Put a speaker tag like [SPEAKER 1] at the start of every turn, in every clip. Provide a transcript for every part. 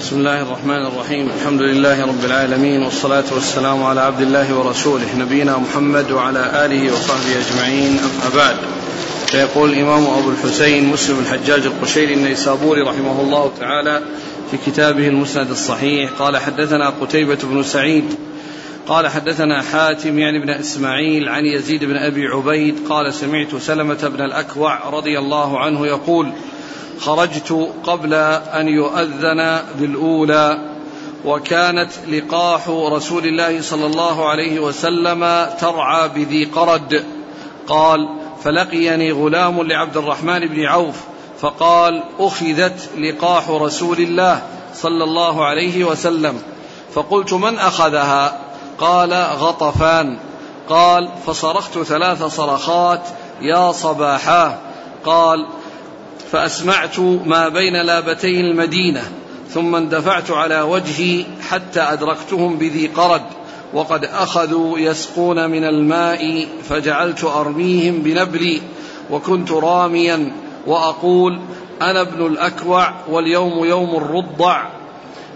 [SPEAKER 1] بسم الله الرحمن الرحيم الحمد لله رب العالمين والصلاة والسلام على عبد الله ورسوله نبينا محمد وعلى آله وصحبه أجمعين أما بعد فيقول الإمام أبو الحسين مسلم الحجاج القشيري النيسابوري رحمه الله تعالى في كتابه المسند الصحيح قال حدثنا قتيبة بن سعيد قال حدثنا حاتم يعني بن إسماعيل عن يزيد بن أبي عبيد قال سمعت سلمة بن الأكوع رضي الله عنه يقول خرجت قبل أن يؤذن بالأولى وكانت لقاح رسول الله صلى الله عليه وسلم ترعى بذي قرد. قال فلقيني غلام لعبد الرحمن بن عوف فقال أخذت لقاح رسول الله صلى الله عليه وسلم. فقلت من أخذها؟ قال غطفان. قال فصرخت ثلاث صرخات يا صباحاه. قال فأسمعت ما بين لابتي المدينة ثم اندفعت على وجهي حتى أدركتهم بذي قرد وقد أخذوا يسقون من الماء فجعلت أرميهم بنبلي وكنت راميا وأقول أنا ابن الأكوع واليوم يوم الرضع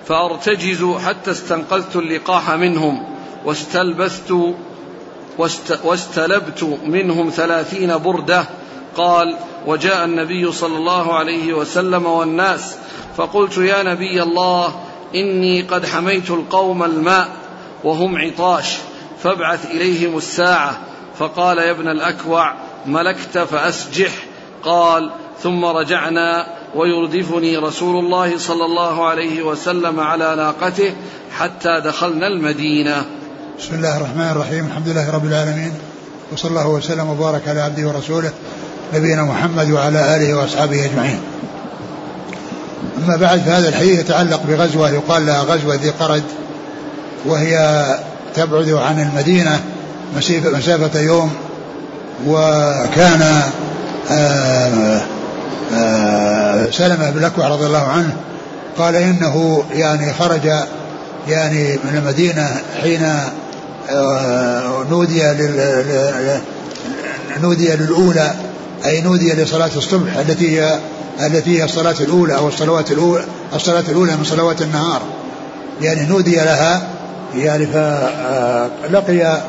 [SPEAKER 1] فأرتجز حتى استنقذت اللقاح منهم واستلبثت واستلبت منهم ثلاثين بردة قال وجاء النبي صلى الله عليه وسلم والناس فقلت يا نبي الله إني قد حميت القوم الماء وهم عطاش فابعث إليهم الساعة فقال يا ابن الأكوع ملكت فأسجح قال ثم رجعنا ويردفني رسول الله صلى الله عليه وسلم على ناقته حتى دخلنا المدينة.
[SPEAKER 2] بسم الله الرحمن الرحيم. الحمد لله رب العالمين. وصلى الله وسلم وبارك على عبده ورسوله. نبينا محمد وعلى آله وأصحابه أجمعين. أما بعد فهذا الحديث يتعلق بغزوة يقال لها غزوة ذي قرد وهي تبعد عن المدينة مسافة يوم وكان آه، آه، سلمة بن الأكوع رضي الله عنه قال إنه يعني خرج يعني من المدينة حين آه، نودي نودي للأولى أي نودي لصلاة الصبح التي هي التي هي الصلاة الأولى أو الصلوات الأولى الصلاة الأولى من صلوات النهار. يعني نودي لها يعني فلقي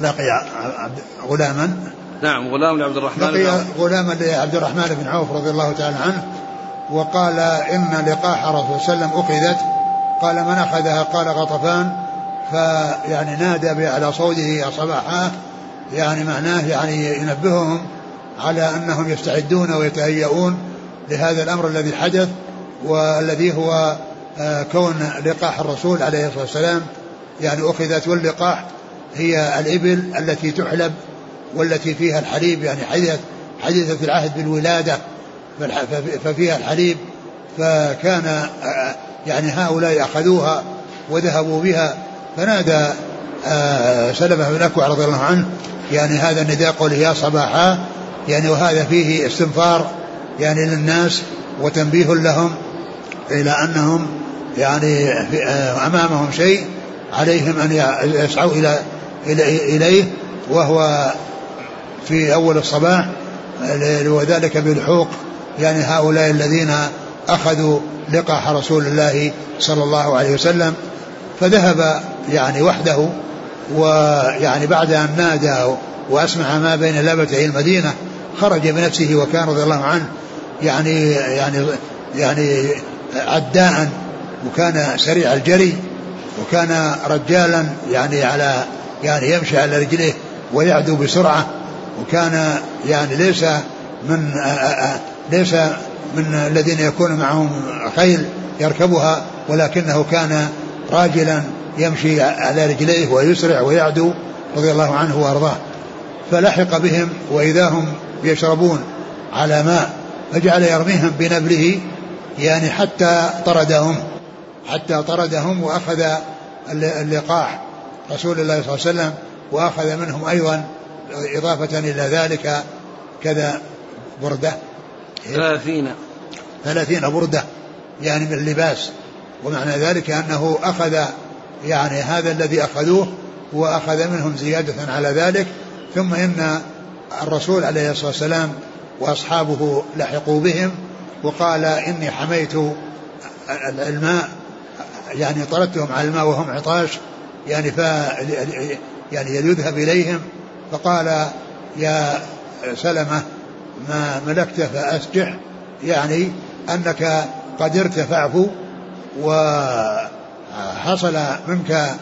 [SPEAKER 2] لقي غلاما.
[SPEAKER 1] نعم غلام لعبد الرحمن
[SPEAKER 2] لقي غلاما لعبد الرحمن بن عوف رضي الله تعالى عنه وقال إن لقاح رسول صلى الله عليه وسلم أخذت. قال من أخذها؟ قال غطفان. فيعني نادى على صوته يا صباحا يعني معناه يعني ينبههم على أنهم يستعدون ويتهيئون لهذا الأمر الذي حدث والذي هو آه، كون لقاح الرسول عليه الصلاة والسلام يعني أخذت واللقاح هي الإبل التي تحلب والتي فيها الحليب يعني حدث حدثت العهد بالولادة ففيها الحليب فكان آه، يعني هؤلاء أخذوها وذهبوا بها فنادى آه، سلمة بن أكوع رضي الله عنه يعني هذا النداء قوله يا صباحا يعني وهذا فيه استنفار يعني للناس وتنبيه لهم إلى أنهم يعني آه، أمامهم شيء عليهم أن يسعوا إلى إليه وهو في أول الصباح وذلك بلحوق يعني هؤلاء الذين أخذوا لقاح رسول الله صلى الله عليه وسلم فذهب يعني وحده ويعني بعد أن نادى وأسمع ما بين لبتي المدينة خرج بنفسه وكان رضي الله عنه يعني يعني يعني عداء وكان سريع الجري وكان رجالا يعني على يعني يمشي على رجليه ويعدو بسرعة وكان يعني ليس من ليس من الذين يكون معهم خيل يركبها ولكنه كان راجلا يمشي على رجليه ويسرع ويعدو رضي الله عنه وأرضاه. فلحق بهم وإذا هم يشربون على ماء فجعل يرميهم بنبله يعني حتى طردهم حتى طردهم وأخذ اللقاح رسول الله صلى الله عليه وسلم وأخذ منهم أيضا إضافة إلى ذلك كذا بردة.
[SPEAKER 1] ثلاثين.
[SPEAKER 2] ثلاثين بردة يعني من اللباس ومعنى ذلك أنه أخذ يعني هذا الذي أخذوه وأخذ منهم زيادة على ذلك ثم إن الرسول عليه الصلاة والسلام وأصحابه لحقوا بهم وقال إني حميت الماء يعني طردتهم على الماء وهم عطاش يعني ف يعني يذهب إليهم فقال يا سلمة ما ملكت فأسجح يعني أنك قد ارتفعت وحصل منك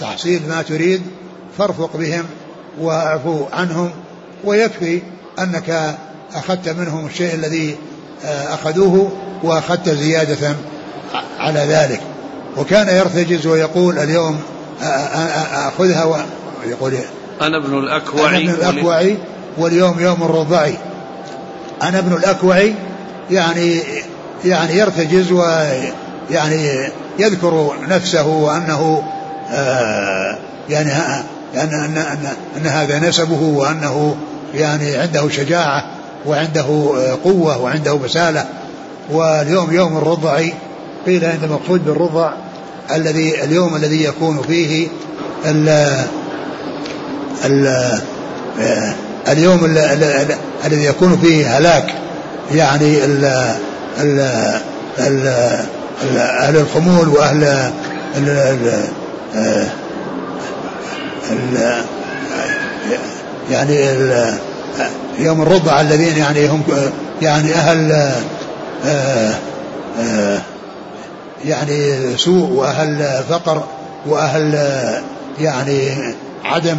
[SPEAKER 2] تحصيل ما تريد فارفق بهم وأعفو عنهم ويكفي أنك أخذت منهم الشيء الذي أخذوه وأخذت زيادة على ذلك. وكان يرتجز ويقول اليوم أخذها ويقول
[SPEAKER 1] أنا ابن الأكوع.
[SPEAKER 2] أنا ابن الأكوع واليوم يوم الرضع أنا ابن الأكوع يعني يعني يرتجز ويعني يذكر نفسه وأنه آه يعني أن, أن, أن, أن هذا نسبه وأنه يعني عنده شجاعة وعنده قوة وعنده بسالة واليوم يوم الرضع قيل أن المقصود بالرضع الذي اليوم الذي يكون فيه ال ال اليوم الذي يكون فيه هلاك يعني ال ال ال أهل الخمول وأهل ال ال ال يعني يوم الرضع الذين يعني هم يعني أهل يعني سوء وأهل فقر وأهل يعني عدم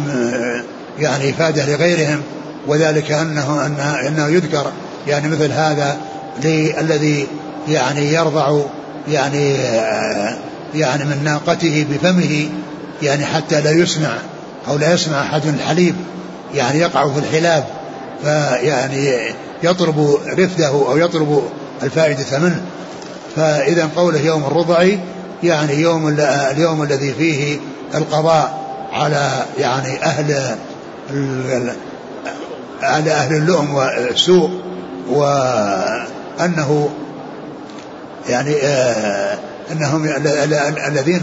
[SPEAKER 2] يعني إفادة لغيرهم وذلك أنه أنه, أنه يذكر يعني مثل هذا للذي يعني يرضع يعني يعني من ناقته بفمه يعني حتى لا يسمع أو لا يسمع أحد الحليب. يعني يقع في الحلاب فيعني يطلب رفده أو يطلب الفائدة منه فإذا قوله يوم الرضع يعني يوم اليوم الذي فيه القضاء على يعني أهل على أهل اللؤم والسوء وأنه يعني آه أنهم الذين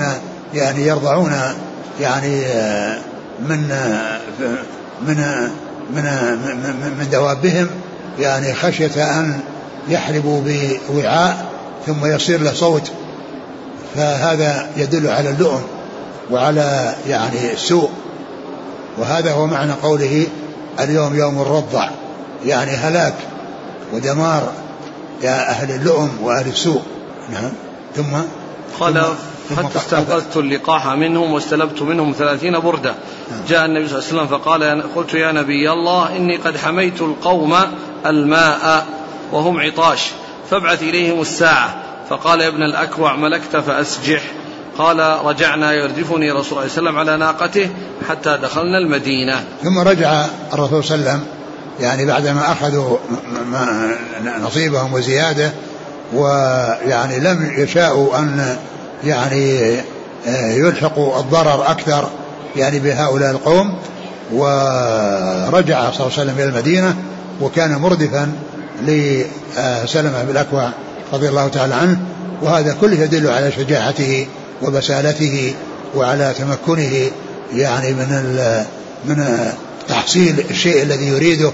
[SPEAKER 2] يعني يرضعون يعني آه من آه من من من دوابهم يعني خشية أن يحلبوا بوعاء ثم يصير له صوت. فهذا يدل على اللؤم وعلى يعني السوء. وهذا هو معنى قوله اليوم يوم الرضع يعني هلاك ودمار يا أهل اللؤم وأهل السوء. نعم. ثم
[SPEAKER 1] قال حتى استنقذت اللقاح منهم واستلبت منهم ثلاثين بردة. جاء النبي صلى الله عليه وسلم فقال قلت يا نبي الله إني قد حميت القوم الماء وهم عطاش فابعث إليهم الساعة. فقال يا ابن الأكوع ملكت فأسجح. قال رجعنا يردفني رسول الله صلى الله عليه وسلم على ناقته حتى دخلنا المدينة.
[SPEAKER 2] ثم رجع الرسول صلى الله عليه وسلم يعني بعدما أخذوا نصيبهم وزيادة ويعني لم يشاءوا أن يعني يلحقوا الضرر أكثر يعني بهؤلاء القوم. ورجع صلى الله عليه وسلم إلى المدينة وكان مردفا لسلمة بن الأكوع رضي الله تعالى عنه. وهذا كله يدل على شجاعته وبسالته وعلى تمكنه يعني من من تحصيل الشيء الذي يريده.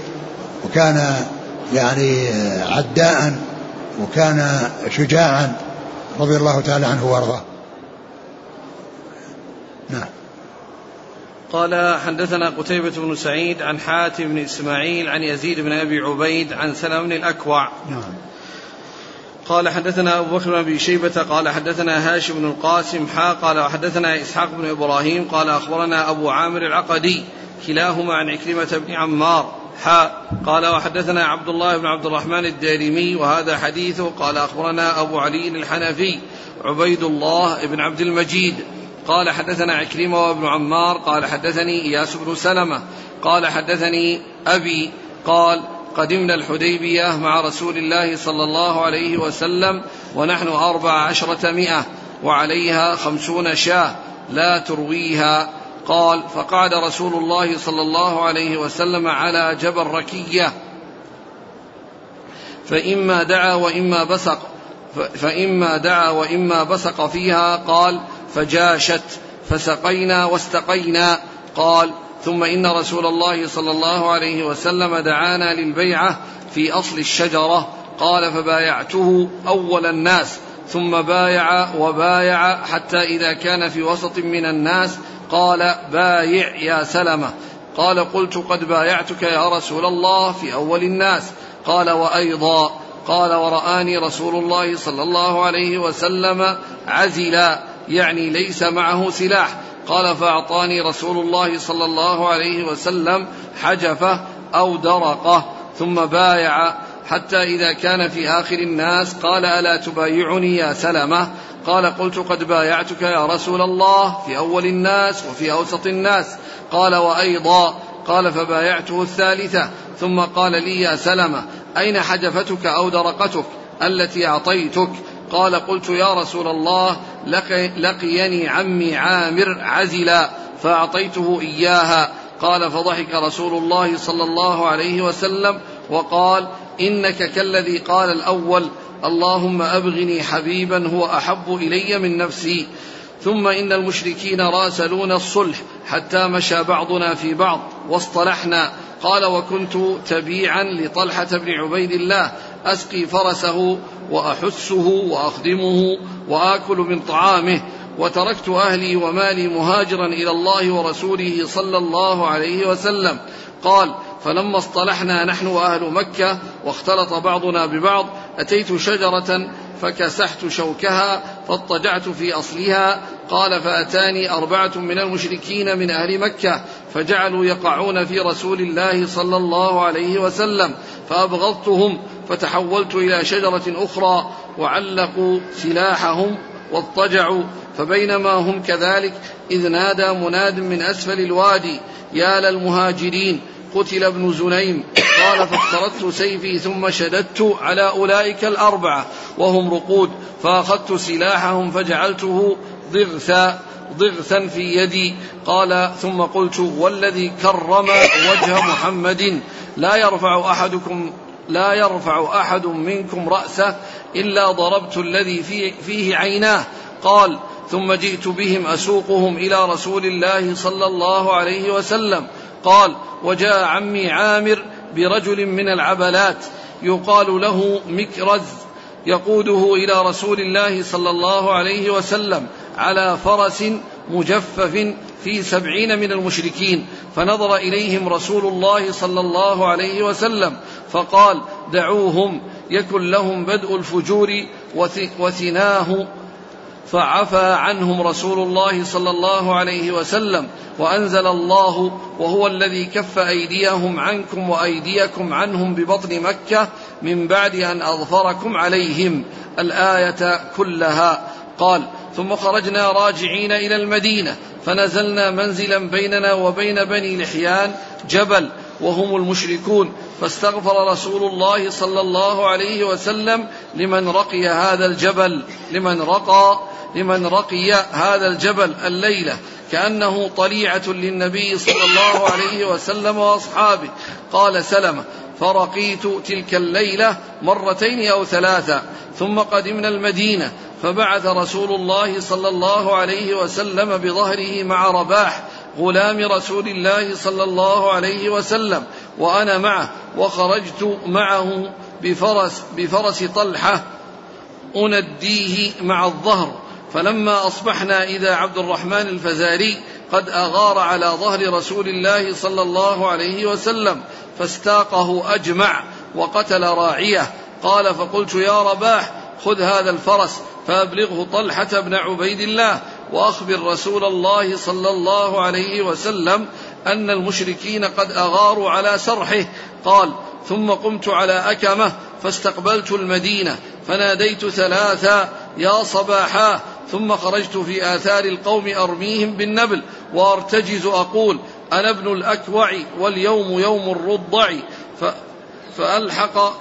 [SPEAKER 2] وكان يعني عداء وكان شجاعا رضي الله تعالى عنه وارضاه. نعم.
[SPEAKER 1] قال حدثنا قتيبة بن سعيد عن حاتم بن إسماعيل عن يزيد بن أبي عبيد عن سلم بن الأكوع.
[SPEAKER 2] نعم.
[SPEAKER 1] قال حدثنا أبو بكر بن أبي شيبة قال حدثنا هاشم بن القاسم حا قال وحدثنا إسحاق بن إبراهيم قال أخبرنا أبو عامر العقدي كلاهما عن عكرمة بن عمار. حا قال وحدثنا عبد الله بن عبد الرحمن الدارمي وهذا حديثه. قال أخبرنا أبو علي الحنفي عبيد الله بن عبد المجيد. قال حدثنا عكرمة وابن عمار قال حدثني إياس بن سلمة قال حدثني أبي قال قدمنا الحديبية مع رسول الله صلى الله عليه وسلم ونحن أربع عشرة مئة وعليها خمسون شاة لا ترويها. قال فقعد رسول الله صلى الله عليه وسلم على جبل ركية فإما دعا وإما بسق فإما دعا وإما بسق فيها قال فجاشت فسقينا واستقينا قال ثم إن رسول الله صلى الله عليه وسلم دعانا للبيعة في أصل الشجرة قال فبايعته أول الناس ثم بايع وبايع حتى إذا كان في وسط من الناس قال بايع يا سلمة. قال قلت قد بايعتك يا رسول الله في أول الناس. قال وأيضا. قال ورآني رسول الله صلى الله عليه وسلم عزلا يعني ليس معه سلاح. قال فأعطاني رسول الله صلى الله عليه وسلم حجفة أو درقة ثم بايع. حتى إذا كان في آخر الناس قال ألا تبايعني يا سلمة؟ قال قلت قد بايعتك يا رسول الله في أول الناس وفي أوسط الناس. قال وأيضا قال فبايعته الثالثة. ثم قال لي يا سلمة أين حجفتك أو درقتك التي أعطيتك؟ قال قلت يا رسول الله لقي لقيني عمي عامر عزلا فأعطيته إياها. قال فضحك رسول الله صلى الله عليه وسلم وقال إنك كالذي قال الأول اللهم أبغني حبيبا هو أحب إلي من نفسي ثم إن المشركين راسلون الصلح حتى مشى بعضنا في بعض واصطلحنا. قال وكنت تبيعا لطلحة بن عبيد الله أسقي فرسه وأحسه وأخدمه وآكل من طعامه وتركت أهلي ومالي مهاجرا إلى الله ورسوله صلى الله عليه وسلم. قال فلما اصطلحنا نحن وأهل مكة واختلط بعضنا ببعض أتيت شجرة فكسحت شوكها فاضطجعت في أصلها قال فأتاني أربعة من المشركين من أهل مكة فجعلوا يقعون في رسول الله صلى الله عليه وسلم فأبغضتهم فتحولت إلى شجرة أخرى وعلقوا سلاحهم واضطجعوا فبينما هم كذلك إذ نادى مناد من أسفل الوادي يا للمهاجرين قتل ابن زنيم قال فاخترت سيفي ثم شددت على أولئك الأربعة وهم رقود فأخذت سلاحهم فجعلته ضغثا ضغثا في يدي. قال ثم قلت والذي كرم وجه محمد لا يرفع أحدكم لا يرفع أحد منكم رأسه إلا ضربت الذي فيه, فيه عيناه. قال ثم جئت بهم أسوقهم إلى رسول الله صلى الله عليه وسلم. قال وجاء عمي عامر برجل من العبلات يقال له مكرز يقوده إلى رسول الله صلى الله عليه وسلم على فرس مجفف في سبعين من المشركين فنظر إليهم رسول الله صلى الله عليه وسلم فقال دعوهم يكن لهم بدء الفجور وثناه فعفى عنهم رسول الله صلى الله عليه وسلم وأنزل الله وهو الذي كف أيديهم عنكم وأيديكم عنهم ببطن مكة من بعد أن أظفركم عليهم الآية كلها. قال ثم خرجنا راجعين إلى المدينة فنزلنا منزلا بيننا وبين بني لحيان جبل وهم المشركون. فاستغفر رسول الله صلى الله عليه وسلم لمن رقي هذا الجبل لمن رقى لمن رقي هذا الجبل الليلة. كأنه طليعة للنبي صلى الله عليه وسلم وأصحابه. قال سلمة فرقيت تلك الليلة مرتين أو ثلاثا ثم قدمنا المدينة فبعث رسول الله صلى الله عليه وسلم بظهره مع رباح غلام رسول الله صلى الله عليه وسلم وأنا معه وخرجت معه بفرس بفرس طلحة انديه مع الظهر. فلما أصبحنا إذا عبد الرحمن الفزاري قد أغار على ظهر رسول الله صلى الله عليه وسلم فاستاقه أجمع وقتل راعيه. قال فقلت يا رباح خذ هذا الفرس فأبلغه طلحة بن عبيد الله. وأخبر رسول الله صلى الله عليه وسلم أن المشركين قد أغاروا على سرحه. قال ثم قمت على أكمة فاستقبلت المدينة فناديت ثلاثا يا صباحا ثم خرجت في آثار القوم أرميهم بالنبل وأرتجز أقول أنا ابن الأكوع واليوم يوم الرضع فألحق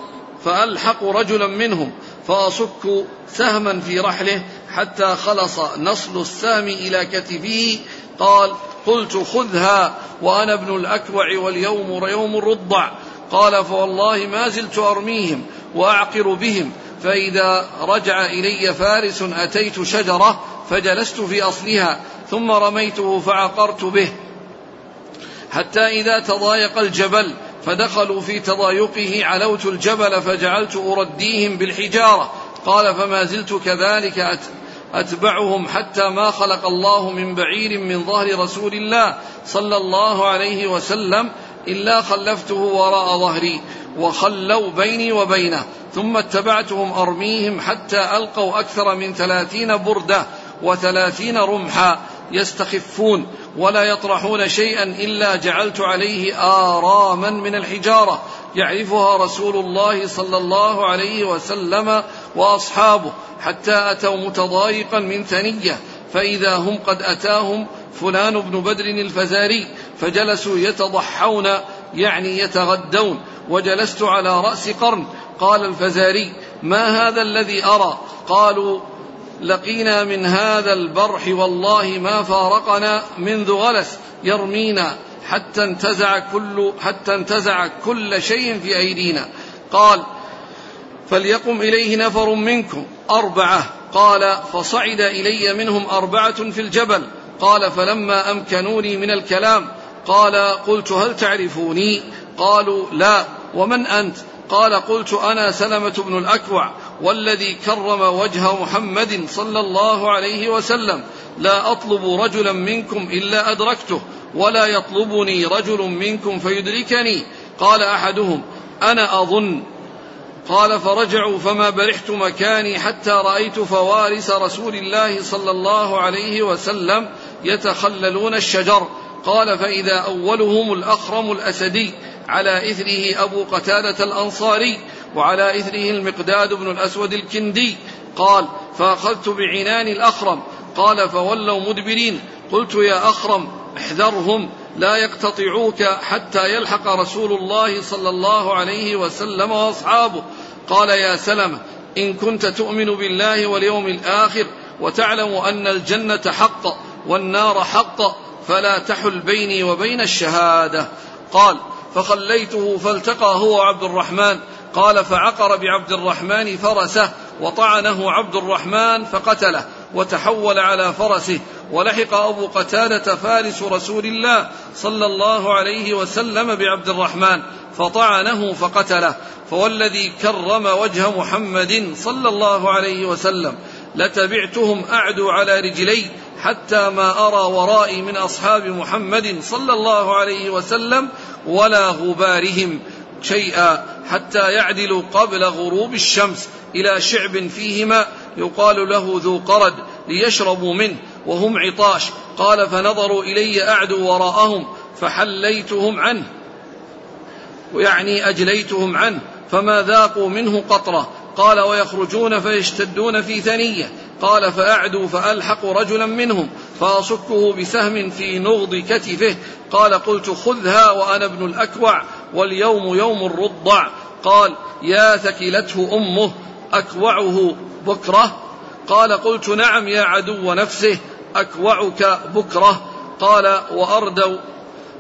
[SPEAKER 1] فألحق رجلا منهم فأصك سهما في رحله حتى خلص نصل السهم إلى كتفه قال قلت خذها وأنا ابن الأكوع واليوم يوم الرضع. قال فوالله ما زلت أرميهم وأعقر بهم فإذا رجع إلي فارس أتيت شجرة فجلست في أصلها ثم رميته فعقرت به. حتى إذا تضايق الجبل فدخلوا في تضايقه علوت الجبل فجعلت أرديهم بالحجارة. قال فما زلت كذلك أتبعهم حتى ما خلق الله من بعير من ظهر رسول الله صلى الله عليه وسلم إلا خلفته وراء ظهري وخلوا بيني وبينه ثم اتبعتهم أرميهم حتى ألقوا أكثر من ثلاثين بردة وثلاثين رمحا يستخفون ولا يطرحون شيئا إلا جعلت عليه آراما من الحجارة يعرفها رسول الله صلى الله عليه وسلم وأصحابه حتى أتوا متضايقا من ثنية فإذا هم قد أتاهم فلان بن بدر الفزاري فجلسوا يتضحون يعني يتغدون وجلست على رأس قرن. قال الفزاري ما هذا الذي أرى؟ قالوا لقينا من هذا البرح والله ما فارقنا منذ غلس يرمينا حتى انتزع كل حتى انتزع كل شيء في أيدينا. قال فليقم إليه نفر منكم. أربعة. قال فصعد إلي منهم أربعة في الجبل. قال فلما أمكنوني من الكلام. قال قلت هل تعرفوني؟ قالوا لا. ومن أنت؟ قال قلت أنا سلمة بن الأكوع والذي كرم وجه محمد صلى الله عليه وسلم. لا أطلب رجلا منكم إلا أدركته ولا يطلبني رجل منكم فيدركني. قال أحدهم أنا أظن قال فرجعوا فما برحت مكاني حتى رأيت فوارس رسول الله صلى الله عليه وسلم يتخللون الشجر. قال فإذا أولهم الأخرم الأسدي على إثره أبو قتادة الأنصاري وعلى إثره المقداد بن الأسود الكندي. قال فأخذت بعنان الأخرم. قال فولوا مدبرين. قلت يا أخرم احذرهم لا يقتطعوك حتى يلحق رسول الله صلى الله عليه وسلم وأصحابه. قال يا سلمة إن كنت تؤمن بالله واليوم الآخر وتعلم أن الجنة حق والنار حق فلا تحل بيني وبين الشهادة. قال فخليته فالتقى هو عبد الرحمن. قال فعقر بعبد الرحمن فرسه وطعنه عبد الرحمن فقتله. وتحول على فرسه ولحق أبو قتادة فارس رسول الله صلى الله عليه وسلم بعبد الرحمن فطعنه فقتله فوالذي كرم وجه محمد صلى الله عليه وسلم. لتبعتهم أعدو على رجلي حتى ما أرى ورائي من أصحاب محمد صلى الله عليه وسلم ولا غبارهم شيئا حتى يعدلوا قبل غروب الشمس إلى شعب فيه ماء يقال له ذو قرد ليشربوا منه وهم عطاش. قال فنظروا إلي أعدوا وراءهم فحليتهم عنه ويعني أجليتهم عنه فما ذاقوا منه قطرة. قال ويخرجون فيشتدون في ثنية. قال فأعدوا فألحق رجلا منهم فأصكه بسهم في نغض كتفه. قال قلت خذها وأنا ابن الأكوع واليوم يوم الرضع. قال يا ثكلته أمه أكوعه بكرة. قال قلت نعم يا عدو نفسه أكوعك بكرة. قال وأردوا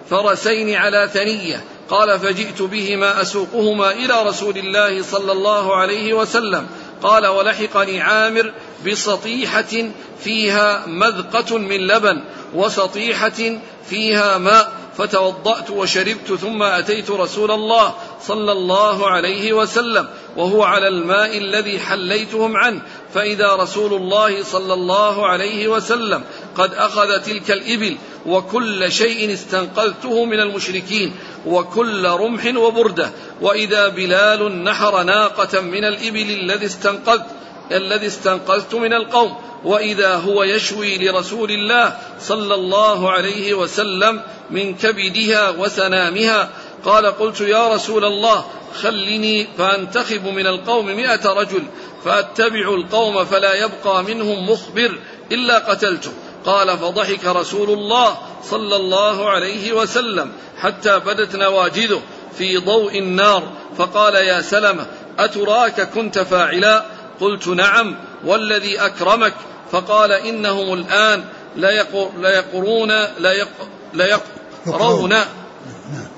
[SPEAKER 1] فرسين على ثنية. قال فجئت بهما أسوقهما إلى رسول الله صلى الله عليه وسلم. قال ولحقني عامر بسطيحة فيها مذقة من لبن وسطيحة فيها ماء. فتوضأت وشربت ثم أتيت رسول الله صلى الله عليه وسلم وهو على الماء الذي حليتهم عنه. فإذا رسول الله صلى الله عليه وسلم قد أخذ تلك الإبل وكل شيء استنقذته من المشركين وكل رمح وبردة. وإذا بلال نحر ناقة من الإبل الذي استنقذت الذي استنقذت من القوم وإذا هو يشوي لرسول الله صلى الله عليه وسلم من كبدها وسنامها قال قلت يا رسول الله خلني فأنتخب من القوم مئة رجل فأتبع القوم فلا يبقى منهم مخبر إلا قتلته. قال فضحك رسول الله صلى الله عليه وسلم حتى بدت نواجذه في ضوء النار فقال يا سلمة أتراك كنت فاعلا؟ قلت نعم والذي أكرمك. فقال إنهم الآن ليقرون ليقرون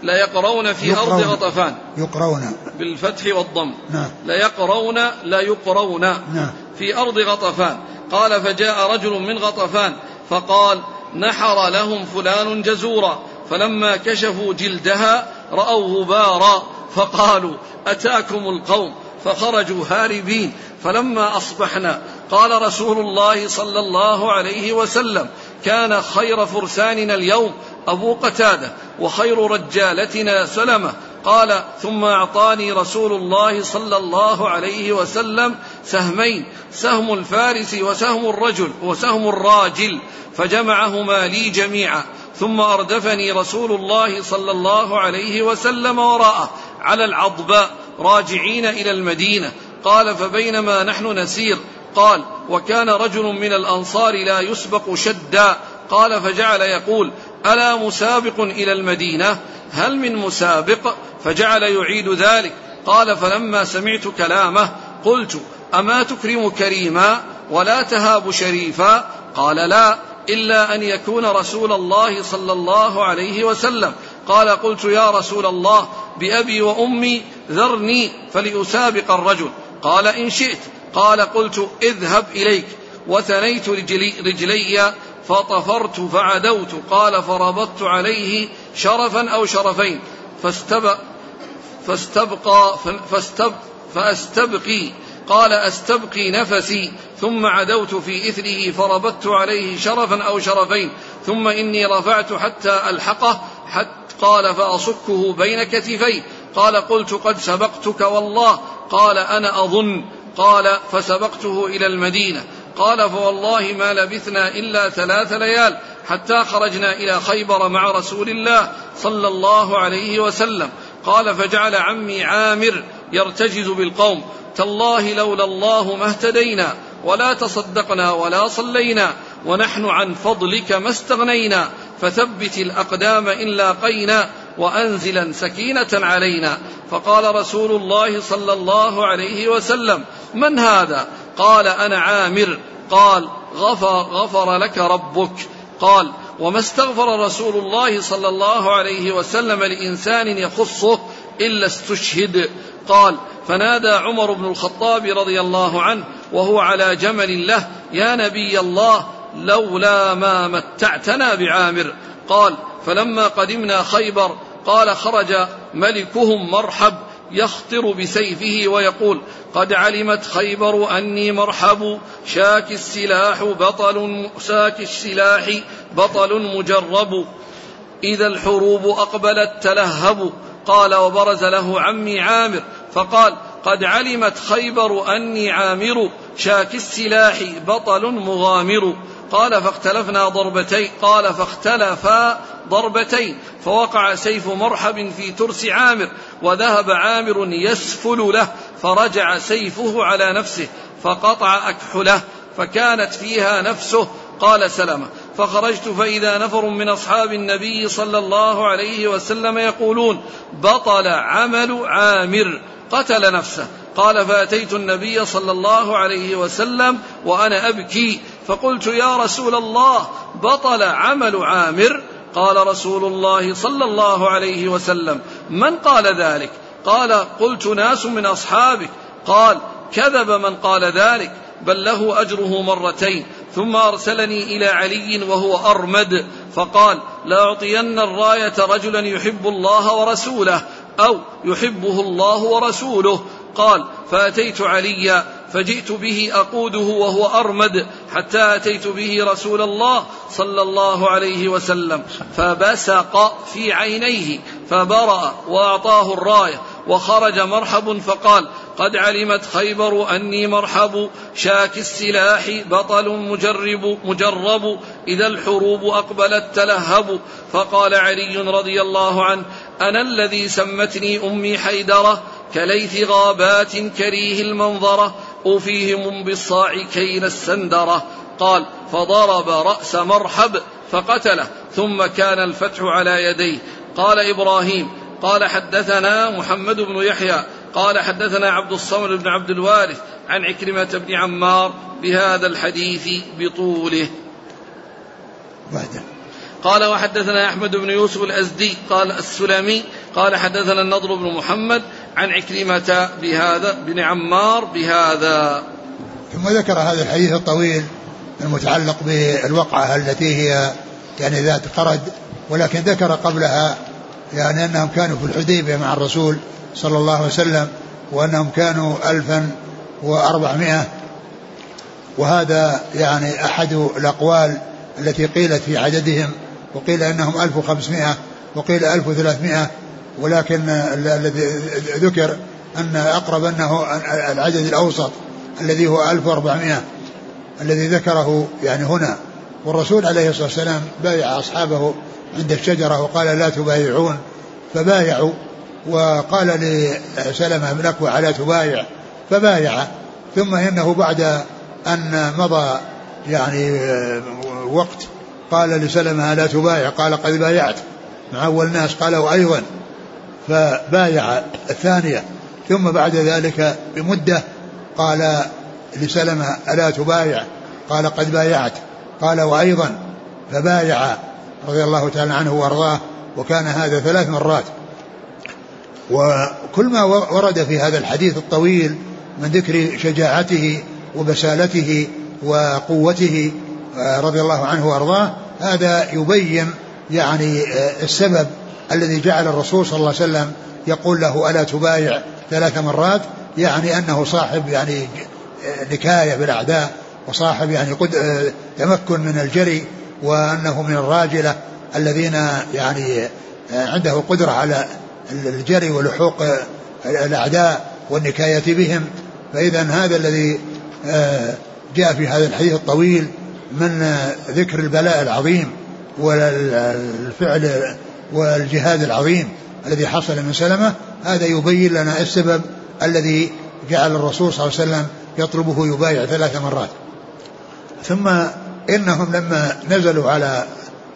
[SPEAKER 1] ليقرون في أرض غطفان.
[SPEAKER 2] يقرون.
[SPEAKER 1] بالفتح والضم.
[SPEAKER 2] نعم.
[SPEAKER 1] ليقرون لا يقرون.
[SPEAKER 2] نعم.
[SPEAKER 1] في أرض غطفان. قال فجاء رجل من غطفان فقال نحر لهم فلان جزورا. فلما كشفوا جلدها رأوا غبارا فقالوا أتاكم القوم. فخرجوا هاربين. فلما أصبحنا قال رسول الله صلى الله عليه وسلم كان خير فرساننا اليوم أبو قتادة وخير رجالتنا سلمة. قال ثم أعطاني رسول الله صلى الله عليه وسلم سهمين سهم الفارس وسهم الرجل وسهم الراجل فجمعهما لي جميعا. ثم أردفني رسول الله صلى الله عليه وسلم وراءه على العضباء راجعين إلى المدينة. قال فبينما نحن نسير. قال وكان رجل من الأنصار لا يسبق شدا. قال فجعل يقول ألا مسابق إلى المدينة؟ هل من مسابق؟ فجعل يعيد ذلك. قال فلما سمعت كلامه قلت أما تكرم كريما ولا تهاب شريفا؟ قال لا إلا أن يكون رسول الله صلى الله عليه وسلم. قال قلت يا رسول الله بأبي وأمي ذرني فلأسابق الرجل. قال إن شئت. قال قلت اذهب إليك. وثنيت رجلي, رجلي فطفرت فعدوت. قال فربطت عليه شرفا أو شرفين. فاستبق فاستبقى فاستبق فأستبقي. قال أستبقي نفسي. ثم عدوت في إثره فربطت عليه شرفا أو شرفين. ثم إني رفعت حتى ألحقه حتى قال فأصكه بين كتفي قال قلت قد سبقتك والله. قال أنا أظن. قال فسبقته إلى المدينة. قال فوالله ما لبثنا إلا ثلاث ليال حتى خرجنا إلى خيبر مع رسول الله صلى الله عليه وسلم. قال فجعل عمي عامر يرتجز بالقوم. تالله لولا الله ما اهتدينا ولا تصدقنا ولا صلينا ونحن عن فضلك ما استغنينا. فثبت الأقدام إن لاقينا وأنزلا سكينة علينا. فقال رسول الله صلى الله عليه وسلم من هذا؟ قال أنا عامر. قال غفر, غفر لك ربك. قال وما استغفر رسول الله صلى الله عليه وسلم لإنسان يخصه إلا استشهد. قال فنادى عمر بن الخطاب رضي الله عنه وهو على جمل له يا نبي الله لولا ما متعتنا بعامر. قال فلما قدمنا خيبر قال خرج ملكهم مرحب يخطر بسيفه ويقول قد علمت خيبر أني مرحب شاك السلاح بطل شاك السلاح بطل مجرب. إذا الحروب أقبلت تلهب. قال وبرز له عمي عامر. فقال قد علمت خيبر أني عامر شاك السلاح بطل مغامر. قال فاختلفنا ضربتين قال فاختلفا ضربتين فوقع سيف مرحب في ترس عامر وذهب عامر يسفل له فرجع سيفه على نفسه فقطع أكحله فكانت فيها نفسه قال سلمة. فخرجت فإذا نفر من أصحاب النبي صلى الله عليه وسلم يقولون بطل عمل عامر قتل نفسه. قال فأتيت النبي صلى الله عليه وسلم وأنا أبكي. فقلت يا رسول الله بطل عمل عامر؟ قال رسول الله صلى الله عليه وسلم. من قال ذلك؟ قال قلت ناس من أصحابك. قال كذب من قال ذلك بل له أجره مرتين. ثم أرسلني إلى علي وهو أرمد. فقال لأعطين الراية رجلا يحب الله ورسوله أو يحبه الله ورسوله. قال فأتيت عليا فجئت به أقوده وهو أرمد حتى أتيت به رسول الله صلى الله عليه وسلم فبسق في عينيه فبرأ وأعطاه الراية وخرج مرحب فقال قد علمت خيبر أني مرحب شاك السلاح بطل مجرب مجرب إذا الحروب أقبلت تلهب. فقال علي رضي الله عنه أنا الذي سمتني أمي حيدرة كليث غابات كريه المنظرة أوفيهم بالصاع كين السندرة. قال فضرب رأس مرحب فقتله ثم كان الفتح على يديه. قال إبراهيم قال حدثنا محمد بن يحيى قال حدثنا عبد الصمد بن عبد الوارث عن عكرمة بن عمار بهذا الحديث بطوله. بعده قال وحدثنا أحمد بن يوسف الأزدي قال السلمي قال حدثنا النضر بن محمد عن عكرمة بهذا بن عمار بهذا.
[SPEAKER 2] ثم ذكر هذا الحديث الطويل المتعلق بالوقعة التي هي يعني ذات قرد ولكن ذكر قبلها يعني أنهم كانوا في الحديبية مع الرسول صلى الله عليه وسلم وأنهم كانوا ألفا وأربعمائة. وهذا يعني أحد الأقوال التي قيلت في عددهم وقيل أنهم ألف وخمسمائة وقيل ألف وثلاثمائة. ولكن الذي ذكر أن أقرب أنه العدد الأوسط الذي هو ألف وأربعمائة الذي ذكره يعني هنا. والرسول عليه الصلاة والسلام بايع أصحابه عند الشجرة وقال لا تبايعون. فبايعوا وقال لسلمة بن أكوع لا تبايع. فبايع. ثم إنه بعد أن مضى يعني وقت قال لسلمة لا تبايع. قال قد بايعت. مع أول الناس قال وأيضا فبايع الثانية ثم بعد ذلك بمدة قال لسلمة ألا تبايع؟ قال قد بايعت. قال وأيضا. فبايع رضي الله تعالى عنه وأرضاه وكان هذا ثلاث مرات. وكل ما ورد في هذا الحديث الطويل من ذكر شجاعته وبسالته وقوته آه، رضي الله عنه وأرضاه هذا يبين يعني آه، السبب الذي جعل الرسول صلى الله عليه وسلم يقول له ألا تبايع ثلاث مرات يعني أنه صاحب يعني نكاية بالاعداء وصاحب يعني قد آه، تمكن من الجري وأنه من الراجلة الذين يعني عنده قدرة على الجري ولحوق الأعداء والنكاية بهم. فإذا هذا الذي جاء في هذا الحديث الطويل من ذكر البلاء العظيم والفعل والجهاد العظيم الذي حصل من سلمة هذا يبين لنا السبب الذي جعل الرسول صلى الله عليه وسلم يطلبه يبايع ثلاث مرات. ثم إنهم لما نزلوا على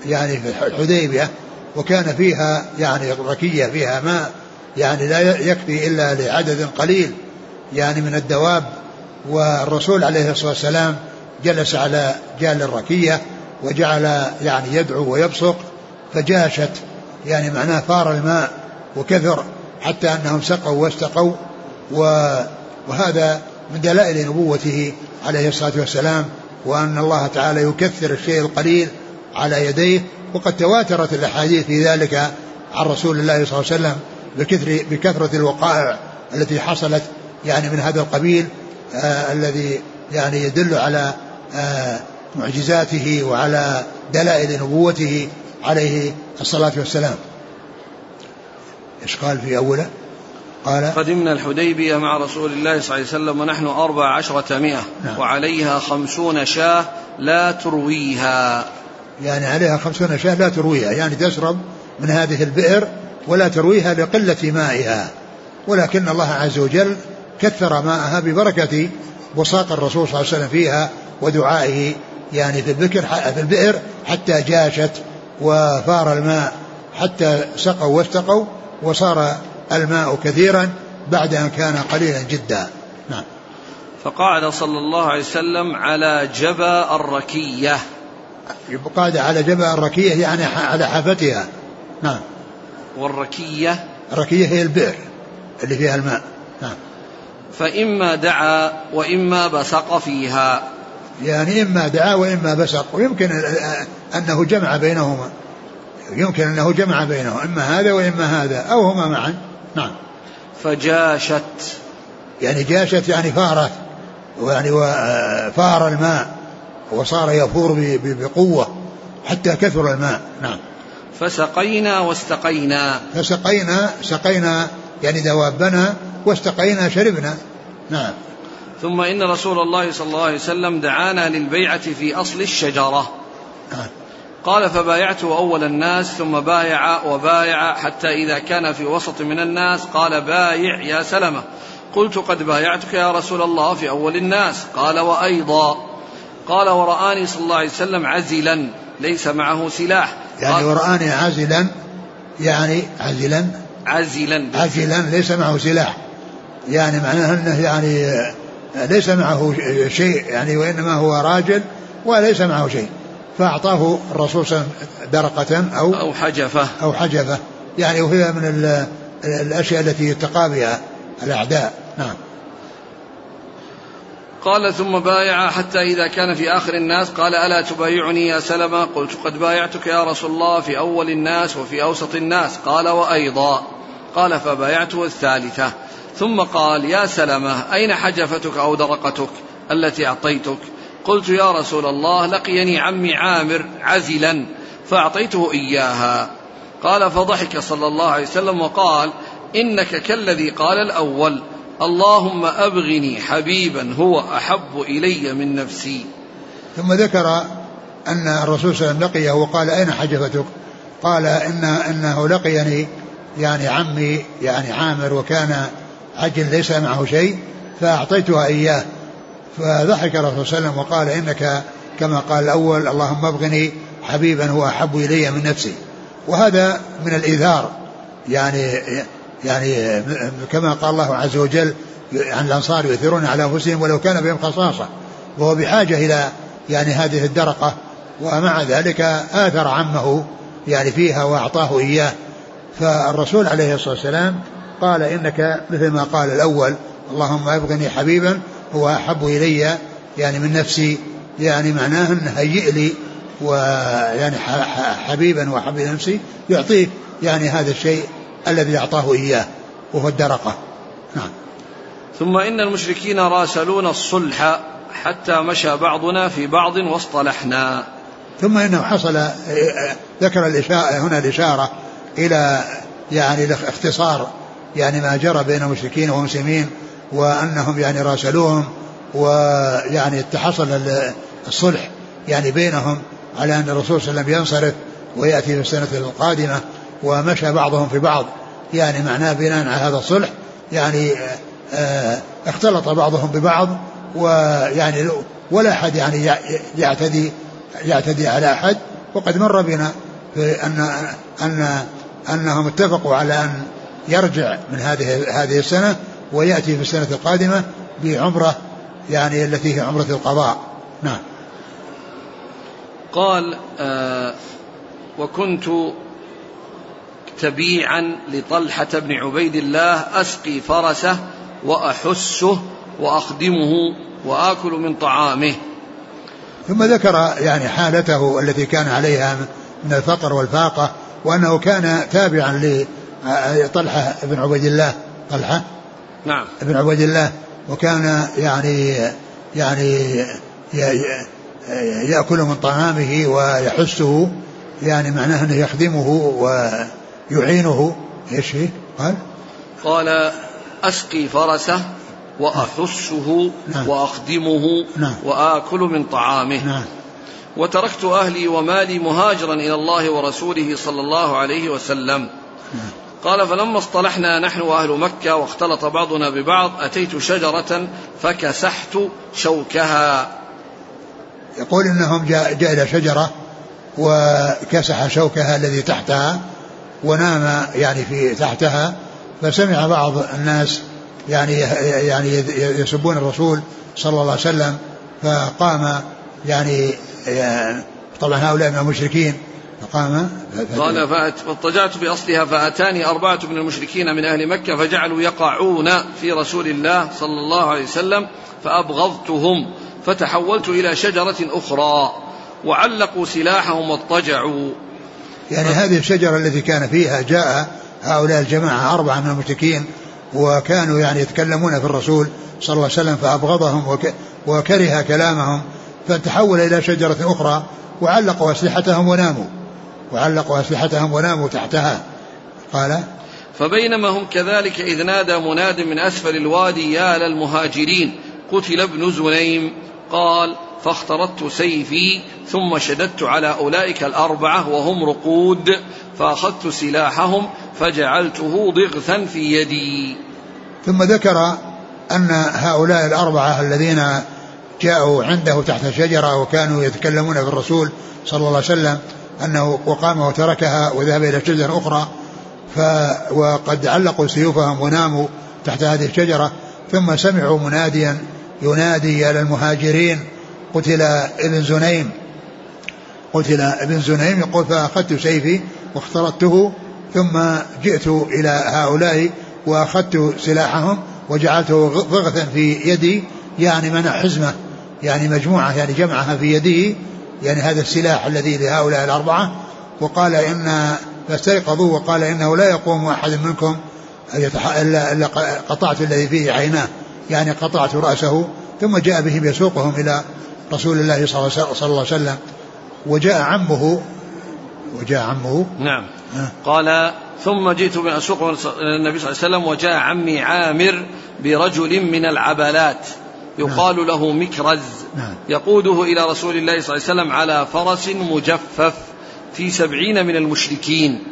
[SPEAKER 2] يعني في الحديبية وكان فيها يعني ركية فيها ماء يعني لا يكفي إلا لعدد قليل يعني من الدواب والرسول عليه الصلاة والسلام جلس على جال الركية وجعل يعني يدعو ويبصق فجاشت يعني معناه فار الماء وكثر حتى أنهم سقوا واستقوا وهذا من دلائل نبوته عليه الصلاة والسلام وأن الله تعالى يكثر الشيء القليل على يديه وقد تواترت الأحاديث في ذلك عن رسول الله صلى الله عليه وسلم بكثر بكثرة الوقائع التي حصلت يعني من هذا القبيل آه الذي يعني يدل على آه معجزاته وعلى دلائل نبوته عليه الصلاة والسلام. إيش قال في أوله؟
[SPEAKER 1] قال قدمنا الحديبية مع رسول الله صلى الله عليه وسلم ونحن أربع عشرة مئة نعم. وعليها خمسون شاة لا ترويها.
[SPEAKER 2] يعني عليها خمسون شاة لا ترويها يعني تشرب من هذه البئر ولا ترويها لقلة مائها. ولكن الله عز وجل كثر ماءها ببركة وساق الرسول صلى الله عليه وسلم فيها ودعائه يعني في البكر في البئر حتى جاشت وفار الماء حتى سقوا واستقوا وصار الماء كثيرا بعد أن كان قليلا جدا. نعم.
[SPEAKER 1] فقعد صلى الله عليه وسلم على جبى الركية.
[SPEAKER 2] قعد على جبى الركية يعني على حافتها. نعم.
[SPEAKER 1] والركية.
[SPEAKER 2] الركية هي البئر اللي فيها الماء. نعم.
[SPEAKER 1] فإما دعا وإما بصق فيها.
[SPEAKER 2] يعني إما دعا وإما بصق ويمكن أنه جمع بينهما يمكن أنه جمع بينهما إما هذا وإما هذا أو هما معا. نعم.
[SPEAKER 1] فجاشت.
[SPEAKER 2] يعني جاشت يعني فارت يعني فار الماء وصار يفور بقوة حتى كثر الماء. نعم.
[SPEAKER 1] فسقينا واستقينا.
[SPEAKER 2] فسقينا سقينا يعني دوابنا واستقينا شربنا. نعم.
[SPEAKER 1] ثم إن رسول الله صلى الله عليه وسلم دعانا للبيعة في أصل الشجرة. قال فبايعته أول الناس ثم بايع وبايع حتى إذا كان في وسط من الناس. قال بايع يا سلمة. قلت قد بايعتك يا رسول الله في أول الناس. قال وأيضا. قال ورآني صلى الله عليه وسلم عزلا ليس معه سلاح.
[SPEAKER 2] يعني ورآني عزلا يعني عزلا؟
[SPEAKER 1] عزلا.
[SPEAKER 2] عزلا ليس معه سلاح. يعني معناه أنه يعني ليس معه شيء يعني وإنما هو راجل وليس معه شيء. فأعطاه الرسول صلى الله عليه وسلم درقة أو
[SPEAKER 1] أو حجفة.
[SPEAKER 2] أو حجفة. يعني وهي من الأشياء التي يتقى بها الأعداء. نعم.
[SPEAKER 1] قال ثم بايع حتى إذا كان في آخر الناس قال ألا تبايعني يا سلمة؟ قلت قد بايعتك يا رسول الله في أول الناس وفي أوسط الناس. قال وأيضا. قال فبايعته الثالثة. ثم قال يا سلمة أين حجفتك أو درقتك التي أعطيتك؟ قلت يا رسول الله لقيني عمي عامر عزلا فأعطيته إياها. قال فضحك صلى الله عليه وسلم وقال إنك كالذي قال الأول اللهم أبغني حبيبا هو أحب إلي من نفسي.
[SPEAKER 2] ثم ذكر أن الرسول صلى الله عليه وسلم لقيه وقال أين حجفتك؟ قال إن إنه لقيني يعني عمي يعني عامر وكان عجل ليس معه شيء فأعطيتها إياه. فضحك الرسول صلى الله عليه وسلم وقال إنك كما قال الأول اللهم أبغني حبيبا هو أحب إلي من نفسي. وهذا من الإيثار. يعني يعني كما قال الله عز وجل عن الأنصار يؤثرون على أنفسهم ولو كان بهم خصاصة. وهو بحاجة إلى يعني هذه الدرقة. ومع ذلك آثر عمه يعني فيها وأعطاه إياه. فالرسول عليه الصلاة والسلام قال إنك مثل ما قال الأول اللهم أبغني حبيبا هو أحب إلي يعني من نفسي يعني معناه أن هيئ لي ويعني حبيبا وحب نفسي يعطيه يعني هذا الشيء الذي أعطاه إياه وهو الدرقة. نعم.
[SPEAKER 1] ثم إن المشركين راسلون الصلح حتى مشى بعضنا في بعض واصطلحنا.
[SPEAKER 2] ثم إنه حصل ذكر الإشارة هنا الإشارة إلى يعني اختصار يعني ما جرى بين المشركين والمسلمين وأنهم يعني راسلوهم ويعني تحصل الصلح يعني بينهم على أن الرسول صلى الله عليه وسلم ينصرف ويأتي في السنة القادمة ومشى بعضهم في بعض. يعني معناه بناء على هذا الصلح يعني آه، اختلط بعضهم ببعض ويعني ولا أحد يعني يعتدي يعتدي على أحد. وقد مر بنا أن أن أنهم اتفقوا على أن يرجع من هذه هذه السنة ويأتي في السنة القادمة بعمرة يعني التي هي عمرة القضاء. نعم.
[SPEAKER 1] قال آه وكنت تبيعا لطلحة بن عبيد الله أسقي فرسه وأحسه وأخدمه وآكل من طعامه.
[SPEAKER 2] ثم ذكر يعني حالته التي كان عليها من الفقر والفاقة وأنه كان تابعا لطلحة بن عبيد الله طلحة
[SPEAKER 1] نعم
[SPEAKER 2] بن عبيد الله وكان يعني يعني يأكل من طعامه ويحسه يعني معناه أنه يخدمه ويعينه إيش فيه؟ قال؟
[SPEAKER 1] قال أسقي فرسه وأحسه نعم. وأخدمه نعم. وآكل من طعامه نعم. وتركت أهلي ومالي مهاجرا إلى الله ورسوله صلى الله عليه وسلم نعم. قال فلما اصطلحنا نحن وأهل مكة واختلط بعضنا ببعض أتيت شجرة فكسحت شوكها.
[SPEAKER 2] يقول إنهم جاء, جاء إلى شجرة وكسح شوكها الذي تحتها ونام يعني في تحتها فسمع بعض الناس يعني يعني يسبون الرسول صلى الله عليه وسلم فقام يعني طبعا هؤلاء من المشركين فقام.
[SPEAKER 1] قال فاضطجعت بأصلها فأتاني أربعة من المشركين من أهل مكة فجعلوا يقعون في رسول الله صلى الله عليه وسلم فأبغضتهم فتحولت إلى شجرة أخرى وعلقوا سلاحهم واضطجعوا.
[SPEAKER 2] يعني ف... هذه الشجرة التي كان فيها جاء هؤلاء الجماعة أربعة من المشركين وكانوا يعني يتكلمون في الرسول صلى الله عليه وسلم فأبغضهم وك... وكره كلامهم فتحول إلى شجرة أخرى وعلقوا أسلحتهم وناموا. وعلقوا أسلحتهم وناموا تحتها. قال
[SPEAKER 1] فبينما هم كذلك إذ نادى مناد من أسفل الوادي يا للمهاجرين قتل ابن زنيم. قال فاخترت سيفي ثم شددت على أولئك الأربعة وهم رقود. فأخذت سلاحهم فجعلته ضغثا في يدي.
[SPEAKER 2] ثم ذكر أن هؤلاء الأربعة الذين جاءوا عنده تحت شجرة وكانوا يتكلمون في الرسول صلى الله عليه وسلم أنه وقام وتركها وذهب إلى شجرة أخرى ف وقد علقوا سيوفهم وناموا تحت هذه الشجرة ثم سمعوا مناديا ينادي على المهاجرين قتل ابن زنيم. قتل ابن زنيم يقول فأخذت سيفي واخترته ثم جئت إلى هؤلاء وأخذت سلاحهم وجعلته ضغثا في يدي يعني منع حزمة يعني مجموعة يعني جمعها في يده يعني هذا السلاح الذي لهؤلاء الأربعة وقال إن فاستيقظوا وقال إنه لا يقوم أحد منكم إلا قطعت الذي فيه عيناه يعني قطعت رأسه ثم جاء بهم يسوقهم إلى رسول الله صلى الله عليه وسلم وجاء عمه وجاء عمه.
[SPEAKER 1] نعم. قال ثم جئت من أسوق النبي صلى الله عليه وسلم وجاء عمي عامر برجل من العبلات يقال نعم. له مكرز نعم. يقوده إلى رسول الله صلى الله عليه وسلم على فرس مجفف في سبعين من المشركين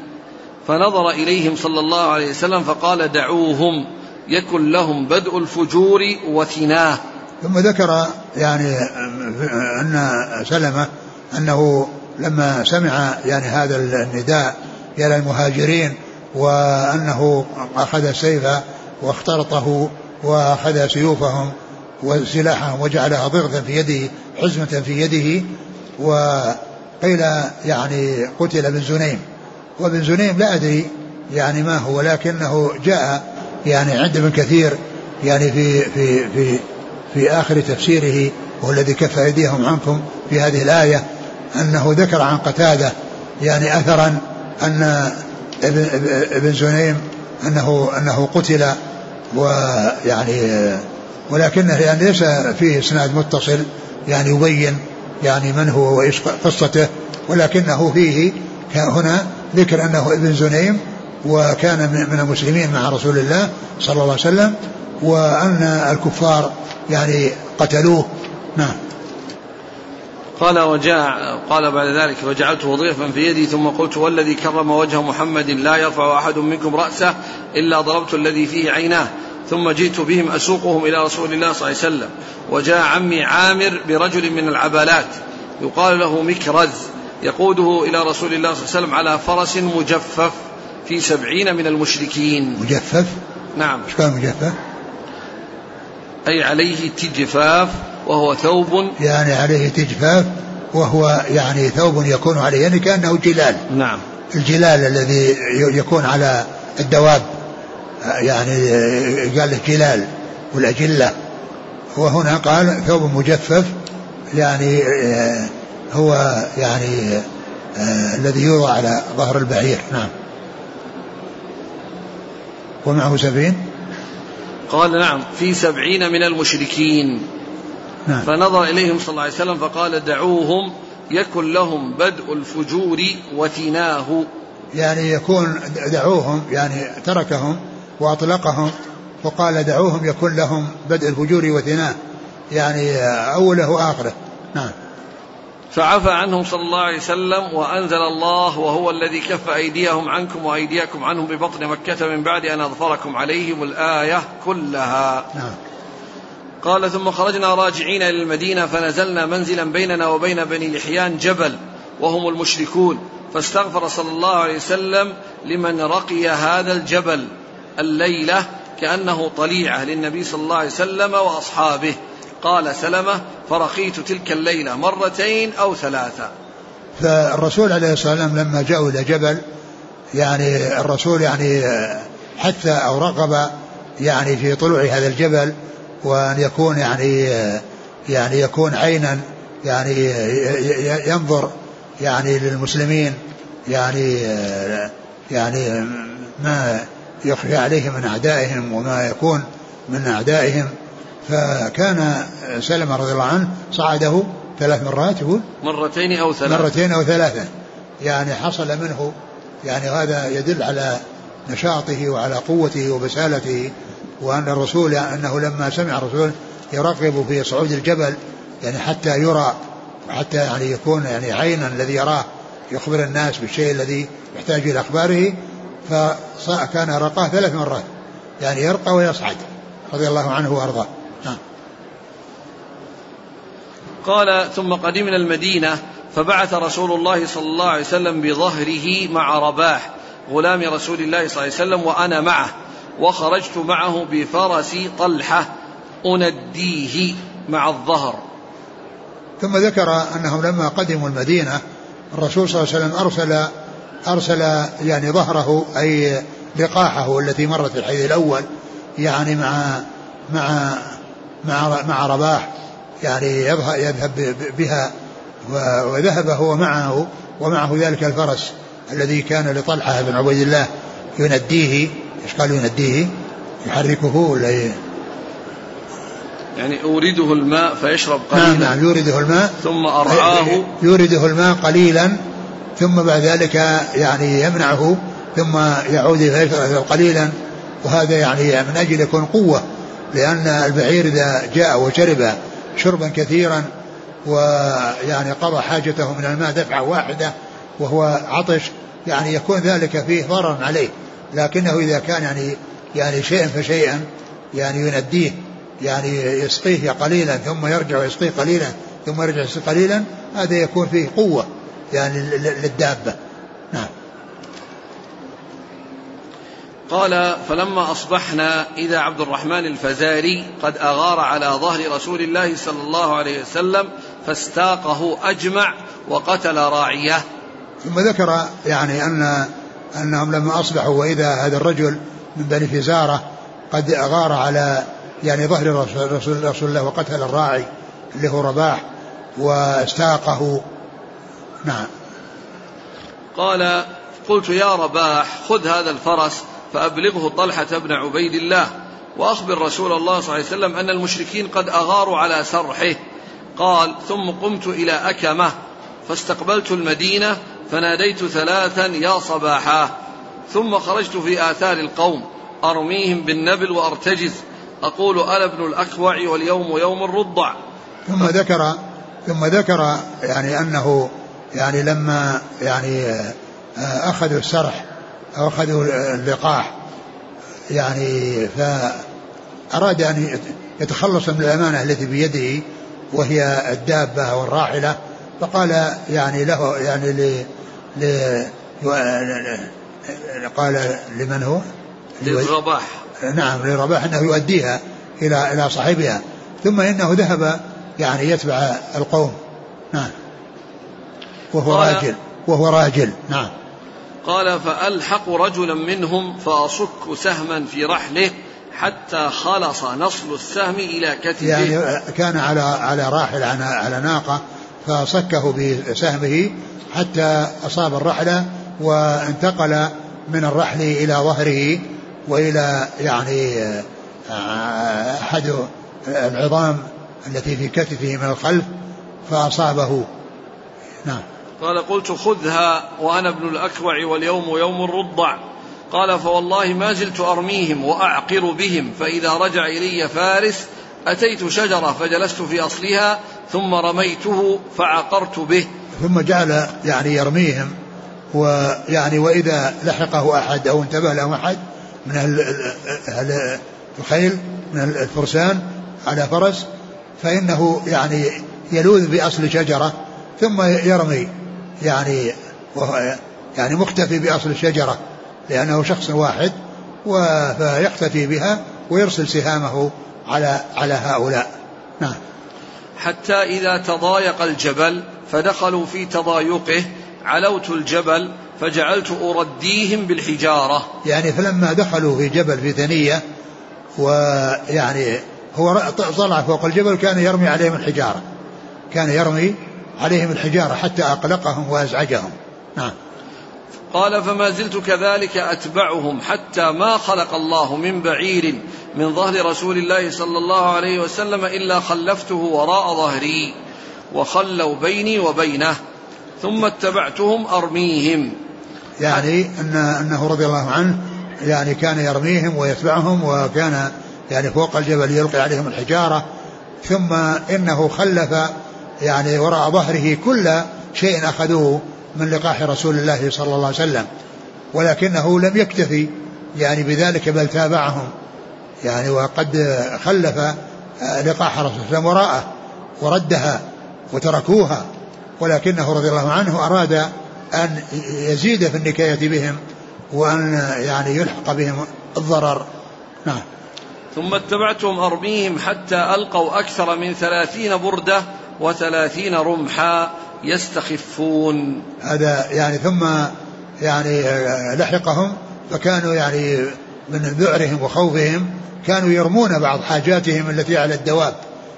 [SPEAKER 1] فنظر إليهم صلى الله عليه وسلم فقال دعوهم يكن لهم بدء الفجور وثناه
[SPEAKER 2] ثم ذكر يعني أن سلمة أنه لما سمع يعني هذا النداء إلى المهاجرين وأنه أخذ سيفا واخترطه وأخذ سيوفهم وسلاحهم وجعلها ضغطا في يده حزمة في يده وقيل يعني قتل بن زنيم. وابن زنيم لا أدري يعني ما هو ولكنه جاء يعني عند ابن كثير يعني في في في في آخر تفسيره وهو الذي كف أيديهم عنكم في هذه الآية أنه ذكر عن قتادة يعني أثرا أن ابن زنيم أنه أنه قتل ويعني ولكنه يعني ليس فيه إسناد متصل يعني يبين يعني من هو وإيش قصته ولكنه فيه هنا ذكر أنه ابن زنيم وكان من المسلمين مع رسول الله صلى الله عليه وسلم وأن الكفار يعني قتلوه. نعم.
[SPEAKER 1] قال وجاء قال بعد ذلك وجعلته ضيفا في يدي ثم قلت والذي كرم وجه محمد لا يرفع أحد منكم رأسه إلا ضربت الذي فيه عيناه. ثم جئت بهم أسوقهم إلى رسول الله صلى الله عليه وسلم. وجاء عمي عامر برجل من العبالات. يقال له مكرز. يقوده إلى رسول الله صلى الله عليه وسلم على فرس مجفف في سبعين من المشركين.
[SPEAKER 2] مجفف؟
[SPEAKER 1] نعم.
[SPEAKER 2] إيش كان مجفف؟
[SPEAKER 1] أي عليه تجفاف وهو ثوب.
[SPEAKER 2] يعني عليه تجفاف وهو يعني ثوب يكون عليه يعني كأنه جلال.
[SPEAKER 1] نعم.
[SPEAKER 2] الجلال الذي يكون على الدواب. يعني قال له جلال والأجلة. وهنا قال ثوب مجفف يعني هو يعني الذي يوضع على ظهر البعير. نعم. ومعه سفين
[SPEAKER 1] قال نعم في سبعين من المشركين. نعم. فنظر إليهم صلى الله عليه وسلم فقال دعوهم يكن لهم بدء الفجور وثناه
[SPEAKER 2] يعني يكون دعوهم يعني تركهم وأطلقهم وقال دعوهم يكن لهم بدء الفجور وثناه يعني أوله وآخره. نعم.
[SPEAKER 1] فعفى عنهم صلى الله عليه وسلم وأنزل الله وهو الذي كف أيديهم عنكم وأيديكم عنهم ببطن مكة من بعد أن أظفركم عليهم الآية كلها. نعم. قال ثم خرجنا راجعين إلى المدينة فنزلنا منزلا بيننا وبين بني لحيان جبل وهم المشركون. فاستغفر صلى الله عليه وسلم لمن رقي هذا الجبل. الليلة كأنه طليعة للنبي صلى الله عليه وسلم وأصحابه. قال سلمة فرقيت تلك الليلة مرتين أو ثلاثة.
[SPEAKER 2] فالرسول عليه الصلاة والسلام لما جاءوا إلى جبل يعني الرسول يعني حث أو رغب يعني في طلوع هذا الجبل وأن يكون يعني يعني يكون عينا يعني ينظر يعني للمسلمين يعني يعني ما يخفي عليهم من أعدائهم وما يكون من أعدائهم. فكان سلمة رضي الله عنه صعده ثلاث مرات يقول؟
[SPEAKER 1] مرتين أو ثلاثة.
[SPEAKER 2] مرتين أو ثلاثة. يعني حصل منه يعني هذا يدل على نشاطه وعلى قوته وبسالته وأن الرسول يعني أنه لما سمع الرسول يرغب في صعود الجبل يعني حتى يرى وحتى يعني يكون يعني عينا الذي يراه يخبر الناس بالشيء الذي يحتاج إلى أخباره. فكان رقاه ثلاث مرات. يعني يرقى ويصعد رضي الله عنه وأرضاه. نعم.
[SPEAKER 1] قال ثم قدمنا المدينة فبعث رسول الله صلى الله عليه وسلم بظهره مع رباح غلام رسول الله صلى الله عليه وسلم وأنا معه وخرجت معه بفرس طلحة أنديه مع الظهر.
[SPEAKER 2] ثم ذكر أنهم لما قدموا المدينة الرسول صلى الله عليه وسلم أرسل أرسل يعني ظهره أي لقاحه التي مرت في الحديث الأول يعني مع مع مع مع رباح يعني يذهب يذهب بها وذهب هو معه ومعه ذلك الفرس الذي كان لطلحة بن عبيد الله ينديه إيش قال ينديه يحركه ولا إيه؟
[SPEAKER 1] يعني أورده الماء فيشرب قليلا.
[SPEAKER 2] نعم نعم يورده الماء.
[SPEAKER 1] ثم أرعاه.
[SPEAKER 2] يورده الماء قليلا. ثم بعد ذلك يعني يمنعه ثم يعود فيشرب قليلا. وهذا يعني من أجل يكون قوة لأن البعير إذا جاء وشرب شربا كثيرا ويعني قضى حاجته من الماء دفعة واحدة وهو عطش يعني يكون ذلك فيه ضررا عليه. لكنه إذا كان يعني يعني شيئا فشيئا يعني ينديه يعني يسقيه قليلا ثم يرجع يسقيه قليلا ثم يرجع يسقيه قليلا هذا يكون فيه قوة. يعني للدابة. نعم.
[SPEAKER 1] قال فلما أصبحنا إذا عبد الرحمن الفزاري قد أغار على ظهر رسول الله صلى الله عليه وسلم فاستاقه أجمع وقتل راعيه.
[SPEAKER 2] ثم ذكر يعني أن أنهم لما أصبحوا وإذا هذا الرجل من بني فزارة قد أغار على يعني ظهر رسول, رسول الله وقتل الراعي اللي هو رباح واستاقه نعم.
[SPEAKER 1] قال قلت يا رباح خذ هذا الفرس فأبلغه طلحة بن عبيد الله وأخبر رسول الله صلى الله عليه وسلم أن المشركين قد أغاروا على سرحه. قال ثم قمت إلى أكمة فاستقبلت المدينة فناديت ثلاثا يا صباحا ثم خرجت في آثار القوم أرميهم بالنبل وأرتجز أقول أنا ابن الأكوع واليوم يوم الرضع.
[SPEAKER 2] ثم ذكر ثم ذكر يعني أنه يعني لما يعني أخذوا السرح أو أخذوا اللقاح يعني فأراد أن يتخلص من الأمانة التي بيده وهي الدابة والراحلة فقال يعني له يعني ل ل قال لمن هو؟
[SPEAKER 1] للرباح.
[SPEAKER 2] نعم للرباح أنه يؤديها إلى إلى صاحبها ثم إنه ذهب يعني يتبع القوم. نعم. وهو راجل. وهو راجل. نعم.
[SPEAKER 1] قال فألحق رجلا منهم فأصك سهما في رحله حتى خلص نصل السهم إلى كتفه.
[SPEAKER 2] يعني كان على على راحل على, على ناقة فصكه بسهمه حتى أصاب الرحلة وانتقل من الرحل إلى ظهره وإلى يعني أحد العظام التي في كتفه من الخلف فأصابه. نعم.
[SPEAKER 1] قال قلت خذها وأنا ابن الأكوع واليوم يوم الرضع. قال فوالله ما زلت أرميهم وأعقر بهم فإذا رجع إلي فارس أتيت شجرة فجلست في أصلها ثم رميته فعقرت به.
[SPEAKER 2] ثم جعل يعني يرميهم ويعني وإذا لحقه أحد أو انتبه له أحد من أهل الخيل من الفرسان على فرس فإنه يعني يلوذ بأصل شجرة ثم يرمي. يعني وهو يعني مختفي بأصل الشجرة لأنه شخص واحد فيختفي بها ويرسل سهامه على على هؤلاء. نعم.
[SPEAKER 1] حتى إذا تضايق الجبل فدخلوا في تضايقه علوت الجبل فجعلت أرديهم بالحجارة.
[SPEAKER 2] يعني فلما دخلوا في جبل في ثنية ويعني هو طلع فوق الجبل كان يرمي عليهم الحجارة. كان يرمي عليهم الحجارة حتى أقلقهم وأزعجهم. نعم.
[SPEAKER 1] قال فما زلت كذلك أتبعهم حتى ما خلق الله من بعير من ظهر رسول الله صلى الله عليه وسلم إلا خلفته وراء ظهري وخلوا بيني وبينه ثم اتبعتهم أرميهم.
[SPEAKER 2] يعني أن أنه رضي الله عنه يعني كان يرميهم ويتبعهم وكان يعني فوق الجبل يلقي عليهم الحجارة ثم إنه خلف يعني وراء ظهره كل شيء أخذوه من لقاح رسول الله صلى الله عليه وسلم ولكنه لم يكتفي يعني بذلك بل تابعهم يعني وقد خلف لقاح رسول الله وراءه وردها وتركوها ولكنه رضي الله عنه أراد أن يزيد في النكاية بهم وأن يعني يلحق بهم الضرر. نعم.
[SPEAKER 1] ثم اتبعتهم أرميهم حتى ألقوا أكثر من ثلاثين بردة وثلاثين رمحا يستخفون.
[SPEAKER 2] هذا يعني ثم يعني لحقهم فكانوا يعني من ذعرهم وخوفهم كانوا يرمون بعض حاجاتهم التي على الدواب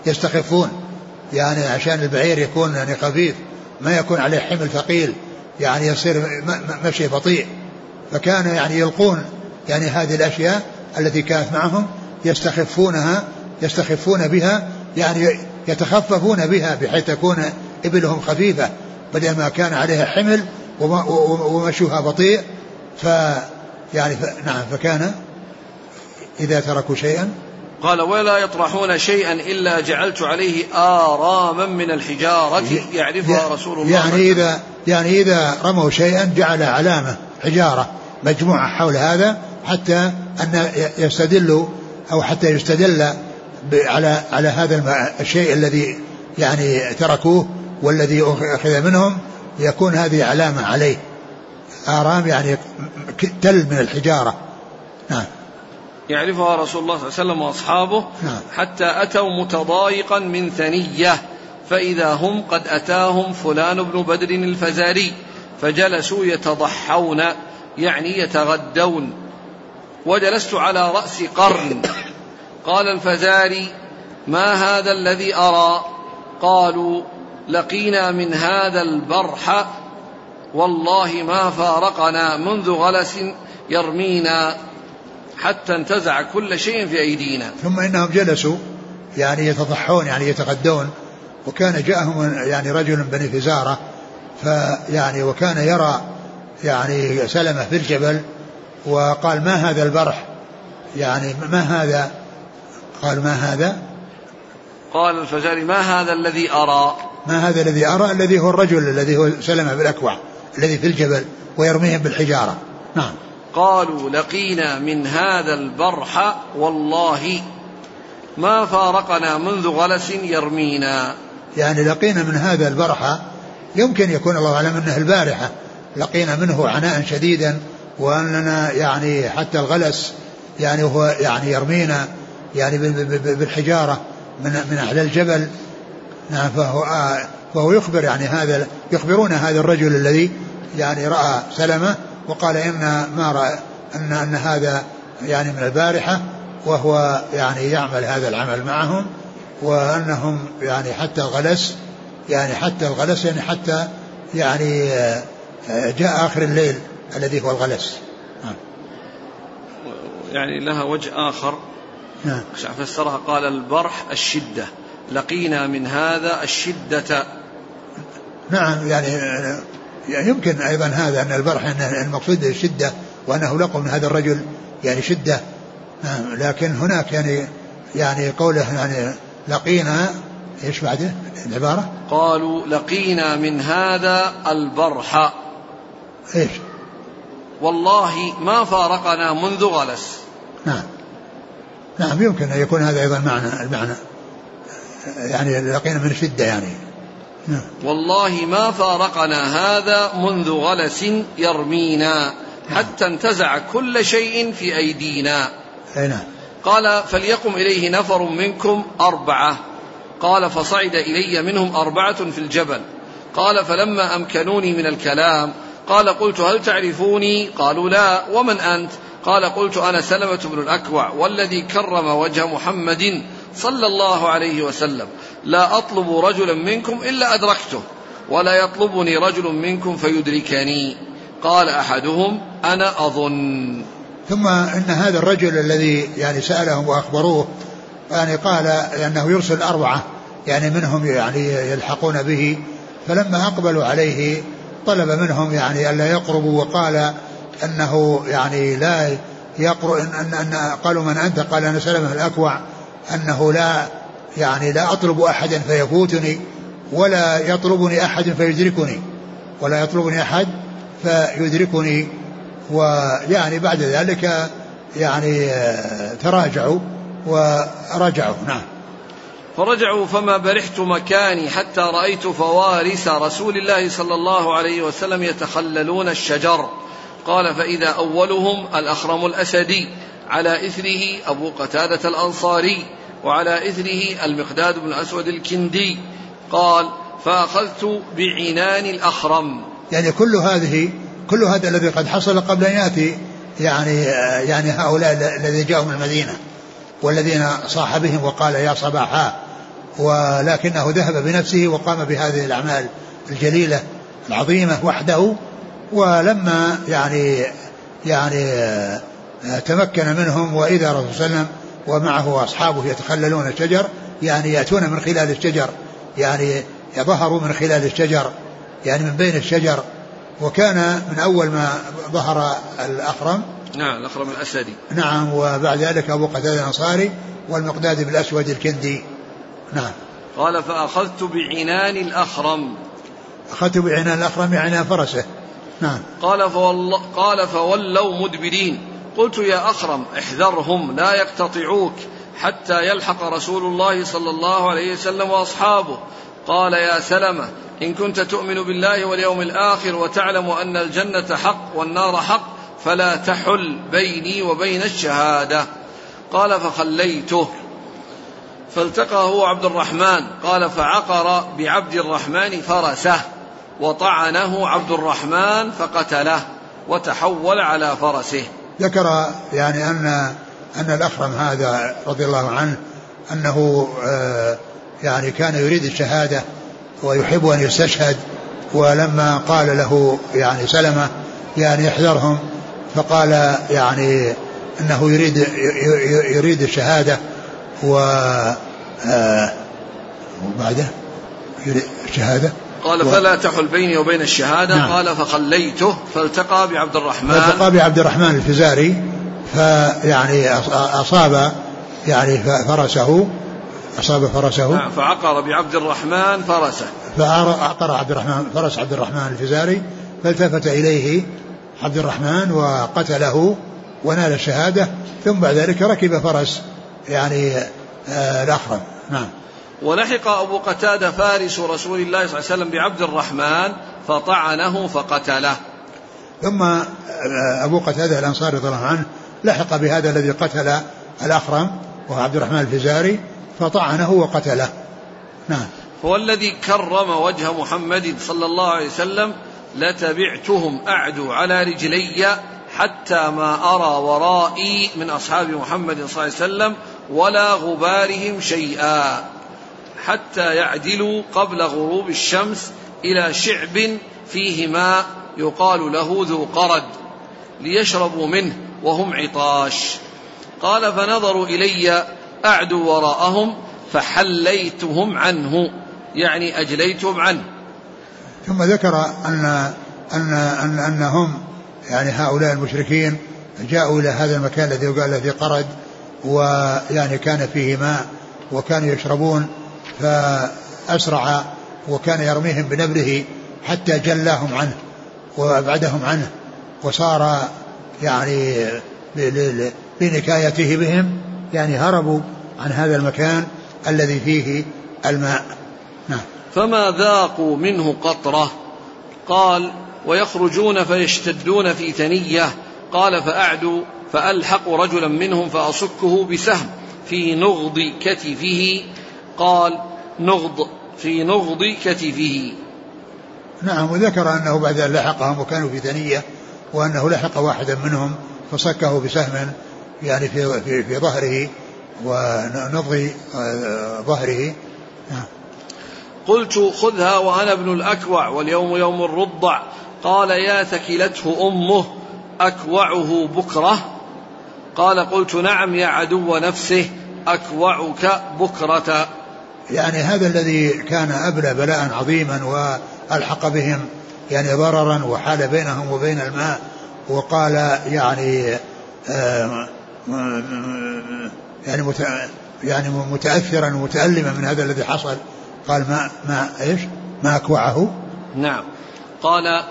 [SPEAKER 2] يستخفون. يعني عشان البعير يكون يعني خفيف ما يكون عليه حمل ثقيل يعني يصير مشي بطيء. فكان يعني يلقون يعني هذه الأشياء التي كانت معهم يستخفونها يستخفون بها يعني يتخففون بها بحيث تكون إبلهم خفيفة بدل ما كان عليها حمل ومشوها بطيء ف يعني ف... نعم فكان إذا تركوا شيئا.
[SPEAKER 1] قال ولا يطرحون شيئا إلا جعلت عليه آراما من الحجارة يعرفها رسول الله
[SPEAKER 2] يعني إذا يعني إذا رموا شيئا جعل علامة حجارة مجموعة حول هذا حتى أن يستدلوا أو حتى يستدل على على هذا الشيء الذي يعني تركوه والذي أخذ منهم يكون هذه علامة عليه. آرام يعني تل من الحجارة. نعم.
[SPEAKER 1] يعرفها رسول الله صلى الله عليه وسلم وأصحابه نعم. حتى أتوا متضايقا من ثنية فإذا هم قد أتاهم فلان بن بدر الفزاري فجلسوا يتضحون يعني يتغدون. وجلست على رأس قرن. قال الفزاري ما هذا الذي أرى؟ قالوا لقينا من هذا البرح والله ما فارقنا منذ غلس يرمينا حتى انتزع كل شيء في أيدينا.
[SPEAKER 2] ثم إنهم جلسوا يعني يتضحون يعني يتغدون وكان جاءهم يعني رجل بني فزارة فيعني وكان يرى يعني سلمة في الجبل وقال ما هذا البرح؟ يعني ما هذا؟ قال ما هذا؟
[SPEAKER 1] قال الفزاري ما هذا الذي أرى؟
[SPEAKER 2] ما هذا الذي أرى؟ الذي هو الرجل الذي هو سلمة بالأكوع الذي في الجبل ويرميهم بالحجارة. نعم.
[SPEAKER 1] قالوا لقينا من هذا البرح والله ما فارقنا منذ غلس يرمينا.
[SPEAKER 2] يعني لقينا من هذا البرحة يمكن يكون الله أعلم أنه البارحة. لقينا منه عناء شديدا وأننا يعني حتى الغلس يعني هو يعني يرمينا. يعني بالحجارة من من أهل الجبل. نعم فهو آه فهو يخبر يعني هذا يخبرون هذا الرجل الذي يعني رأى سلمة وقال إن ما رأى أن أن هذا يعني من البارحة وهو يعني يعمل هذا العمل معهم وأنهم يعني حتى الغلس يعني حتى الغلس يعني حتى يعني آه، جاء آخر الليل الذي هو الغلس. نعم.
[SPEAKER 1] يعني لها وجه آخر. نعم. فسرها قال البرح الشدة. لقينا من هذا الشدة.
[SPEAKER 2] نعم يعني يمكن أيضا هذا أن البرح أن المقصود الشدة وأنه لقوا من هذا الرجل يعني شدة. نعم لكن هناك يعني يعني قوله يعني لقينا إيش بعده؟ العبارة؟
[SPEAKER 1] قالوا لقينا من هذا البرح.
[SPEAKER 2] إيش؟
[SPEAKER 1] والله ما فارقنا منذ غلس.
[SPEAKER 2] نعم. نعم يمكن أن يكون هذا أيضا معنى المعنى يعني لقينا من شدة يعني.
[SPEAKER 1] نعم. والله ما فارقنا هذا منذ غلس يرمينا حتى انتزع كل شيء في أيدينا.
[SPEAKER 2] نعم.
[SPEAKER 1] قال فليقم إليه نفر منكم أربعة. قال فصعد إلي منهم أربعة في الجبل. قال فلما أمكنوني من الكلام قال قلت هل تعرفوني؟ قالوا لا. ومن أنت؟ قال قلت أنا سلمة بن الأكوع والذي كرم وجه محمد صلى الله عليه وسلم. لا أطلب رجلا منكم إلا أدركته ولا يطلبني رجل منكم فيدركني. قال أحدهم أنا أظن.
[SPEAKER 2] ثم إن هذا الرجل الذي يعني سألهم وأخبروه يعني قال أنه يرسل أربعة يعني منهم يعني يلحقون به فلما أقبلوا عليه طلب منهم يعني ألا يقربوا وقال أنه يعني لا يقرأ أن, أن قالوا من أنت؟ قال أنا سلمة الأكوع أنه لا يعني لا أطلب أحدا فيفوتني ولا يطلبني أحد فيدركني ولا يطلبني أحد فيدركني. ويعني بعد ذلك يعني تراجعوا ورجعوا نعم.
[SPEAKER 1] فرجعوا فما برحت مكاني حتى رأيت فوارس رسول الله صلى الله عليه وسلم يتخللون الشجر. قال فإذا أولهم الأخرم الأسدي على إثره أبو قتادة الأنصاري وعلى إثره المقداد بن أسود الكندي قال فأخذت بعنان الأخرم.
[SPEAKER 2] يعني كل هذه كل هذا الذي قد حصل قبل أن يأتي يعني يعني هؤلاء الذين جاءوا من المدينة والذين صاح بهم وقال يا صباحا ولكنه ذهب بنفسه وقام بهذه الأعمال الجليلة العظيمة وحده ولما يعني يعني آه، تمكن منهم وإذا الرسول صلى الله عليه وسلم ومعه أصحابه يتخللون الشجر يعني يأتون من خلال الشجر يعني يظهروا من خلال الشجر يعني من بين الشجر. وكان من أول ما ظهر الأخرم.
[SPEAKER 1] نعم الأخرم الأسدي.
[SPEAKER 2] نعم وبعد ذلك أبو قتادة الأنصاري والمقداد بالأسود الكندي. نعم.
[SPEAKER 1] قال فأخذت بعنان الأخرم.
[SPEAKER 2] أخذت بعنان الأخرم عنان فرسه. نعم
[SPEAKER 1] قال فول قال فولوا مدبرين. قلت يا أخرم احذرهم لا يقتطعوك حتى يلحق رسول الله صلى الله عليه وسلم وأصحابه. قال يا سلمة إن كنت تؤمن بالله واليوم الآخر وتعلم أن الجنة حق والنار حق فلا تحل بيني وبين الشهادة. قال فخليته. فالتقى هو عبد الرحمن. قال فعقر بعبد الرحمن فرسه. وطعنه عبد الرحمن فقتله وتحول على فرسه.
[SPEAKER 2] ذكر يعني أن أن الأخرم هذا رضي الله عنه أنه آه، يعني كان يريد الشهادة ويحب أن يستشهد ولما قال له يعني سلمة يعني احذرهم فقال يعني إنه يريد يريد الشهادة و آه، وبعده يريد الشهادة.
[SPEAKER 1] قال و... فلا تحل بيني وبين الشهادة. نعم. قال فخليته. فالتقى بعبد الرحمن
[SPEAKER 2] فالتقى بعبد الرحمن الفزاري. فيعني أصاب يعني فرسه. أصاب فرسه.
[SPEAKER 1] نعم. فعقر بعبد الرحمن فرسه.
[SPEAKER 2] فعقر عبد الرحمن فرس عبد الرحمن الفزاري. فالتفت إليه عبد الرحمن وقتله ونال الشهادة. ثم بعد ذلك ركب فرس يعني آه الأخرم نعم.
[SPEAKER 1] ولحق أبو قتادة فارس رسول الله صلى الله عليه وسلم بعبد الرحمن فطعنه فقتله.
[SPEAKER 2] ثم أبو قتادة الأنصاري رضي الله عنه لحق بهذا الذي قتل الأخرم وهو عبد الرحمن الفزاري فطعنه وقتله. نعم.
[SPEAKER 1] هو الذي كرم وجه محمد صلى الله عليه وسلم لتبعتهم أعدو على رجلي حتى ما أرى ورائي من أصحاب محمد صلى الله عليه وسلم ولا غبارهم شيئا. حتى يعدلوا قبل غروب الشمس إلى شعب فيه ماء يقال له ذو قرد ليشربوا منه وهم عطاش. قال فنظروا إلي أعدوا وراءهم فحليتهم عنه يعني أجليتهم عنه.
[SPEAKER 2] ثم ذكر أن أن أن أنهم يعني هؤلاء المشركين جاءوا إلى هذا المكان الذي يقال له قرد ويعني كان فيه ماء وكانوا يشربون فأسرع وكان يرميهم بنبله حتى جلاهم عنه وأبعدهم عنه وصار يعني بنكايته بهم يعني هربوا عن هذا المكان الذي فيه الماء. نعم.
[SPEAKER 1] فما ذاقوا منه قطرة؟ قال ويخرجون فيشتدون في ثنية. قال فأعدوا فألحق رجلا منهم فأصكه بسهم في نغض كتفه. قال نغض في نغض كتفه.
[SPEAKER 2] نعم وذكر أنه بعد أن لحقهم وكانوا في ثنية وأنه لحق واحدا منهم فصكه بسهم يعني في في, في ظهره ونضغ آه، ظهره. نعم.
[SPEAKER 1] قلت خذها وأنا ابن الأكوع واليوم يوم الرضع. قال يا ثكلته أمه أكوعه بكرة. قال قلت نعم يا عدو نفسه أكوعك بكرة.
[SPEAKER 2] يعني هذا الذي كان أبلى بلاء عظيما وألحق بهم يعني ضررا وحال بينهم وبين الماء وقال يعني آه يعني يعني متأثرا ومتألما من هذا الذي حصل قال ما ما إيش؟ ما أكوعه؟
[SPEAKER 1] نعم قال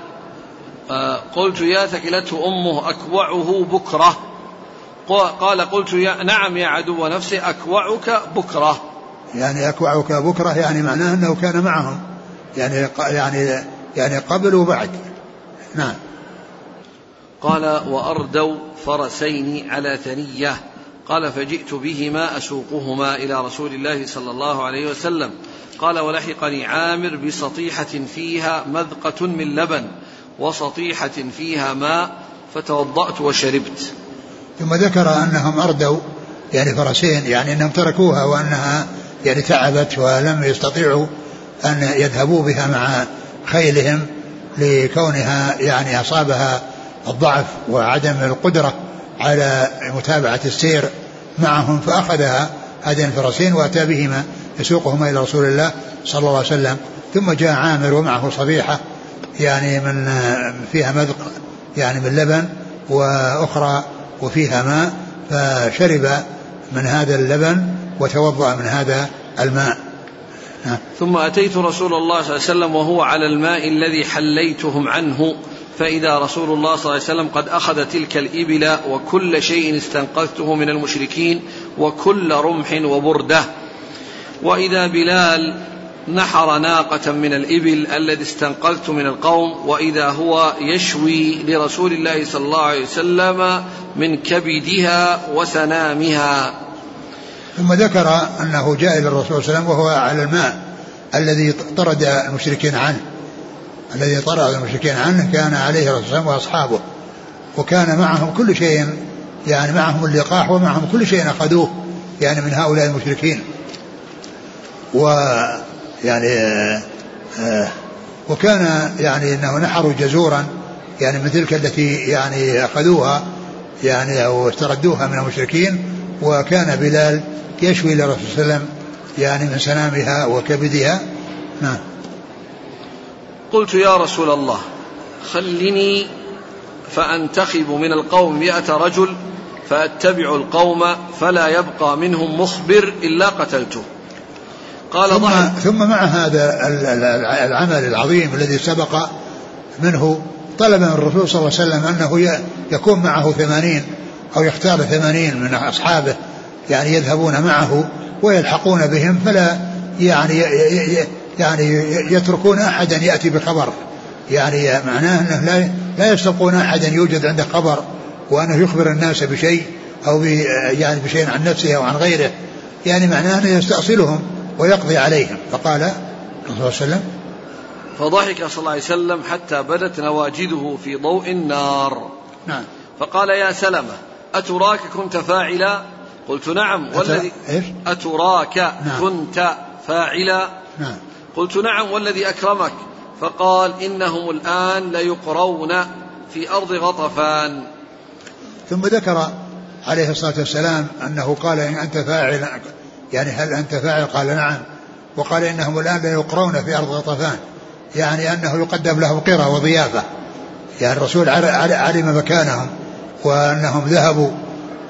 [SPEAKER 1] آه قلت يا ثكلته أمه أكوعه بكرة قال قلت يا نعم يا عدو نفسي أكوعك بكرة
[SPEAKER 2] يعني اكوعك بكره يعني معناه أنه كان معهم. يعني يعني يعني قبل وبعد. نعم.
[SPEAKER 1] قال وأردوا فرسين على ثنية. قال فجئت بهما أسوقهما إلى رسول الله صلى الله عليه وسلم. قال ولحقني عامر بسطيحة فيها مذقة من لبن وسطيحة فيها ماء فتوضأت وشربت.
[SPEAKER 2] ثم ذكر أنهم أردوا يعني فرسين يعني أنهم تركوها وأنها يعني تعبت ولم يستطيعوا أن يذهبوا بها مع خيلهم لكونها يعني أصابها الضعف وعدم القدرة على متابعة السير معهم فأخذها هذين الفرسين وأتى بهما يسوقهما إلى رسول الله صلى الله عليه وسلم. ثم جاء عامر ومعه صبيحة يعني من فيها مذق يعني من لبن وأخرى وفيها ماء فشرب من هذا اللبن وتوضأ من هذا الماء.
[SPEAKER 1] ثم أتيت رسول الله صلى الله عليه وسلم وهو على الماء الذي حليتهم عنه فإذا رسول الله صلى الله عليه وسلم قد أخذ تلك الإبل وكل شيء استنقذته من المشركين وكل رمح وبردة. وإذا بلال نحر ناقة من الإبل الذي استنقذت من القوم وإذا هو يشوي لرسول الله صلى الله عليه وسلم من كبدها وسنامها.
[SPEAKER 2] ثم ذكر أنه جاء إلى الرسول صلى الله عليه وسلم وهو على الماء الذي طرد المشركين عنه. الذي طرد المشركين عنه كان عليه الرسول صلى الله عليه وسلم وأصحابه. وكان معهم كل شيء يعني معهم اللقاح ومعهم كل شيء أخذوه يعني من هؤلاء المشركين. و يعني آه وكان يعني إنه نحروا جزورا يعني من تلك التي يعني أخذوها يعني أو استردوها من المشركين. وكان بلال يشوي للرسول صلى الله عليه وسلم يعني من سنامها وكبدها. نعم.
[SPEAKER 1] قلت يا رسول الله خلني فأنتخب من القوم مئة رجل فأتبع القوم فلا يبقى منهم مخبر إلا قتلته.
[SPEAKER 2] قال ثم, ضحك ثم مع هذا العمل العظيم الذي سبق منه طلب من الرسول صلى الله عليه وسلم أنه يكون معه ثمانين أو يختار ثمانين من أصحابه يعني يذهبون معه ويلحقون بهم فلا يعني يعني يتركون أحدا يأتي بخبر. يعني معناه أنه لا لا يستبقون أحدا يوجد عنده خبر وأنه يخبر الناس بشيء أو يعني بشيء عن نفسه أو عن غيره. يعني معناه أنه يستأصلهم ويقضي عليهم. فقال صلى الله عليه وسلم
[SPEAKER 1] فضحك صلى الله عليه وسلم حتى بدت نواجذه في ضوء النار.
[SPEAKER 2] نعم.
[SPEAKER 1] فقال يا سلمة أتراك كنت فاعلا قلت نعم والذي؟ أتراك نعم. كنت فاعلا.
[SPEAKER 2] نعم.
[SPEAKER 1] قلت نعم والذي أكرمك. فقال إنهم الآن ليقرون في أرض غطفان.
[SPEAKER 2] ثم ذكر عليه الصلاة والسلام أنه قال إن أنت فاعل يعني هل أنت فاعل؟ قال نعم. وقال إنهم الآن ليقرون في أرض غطفان. يعني أنه يقدم لهم قرى وضيافة. يعني الرسول علم مكانهم. وأنهم ذهبوا.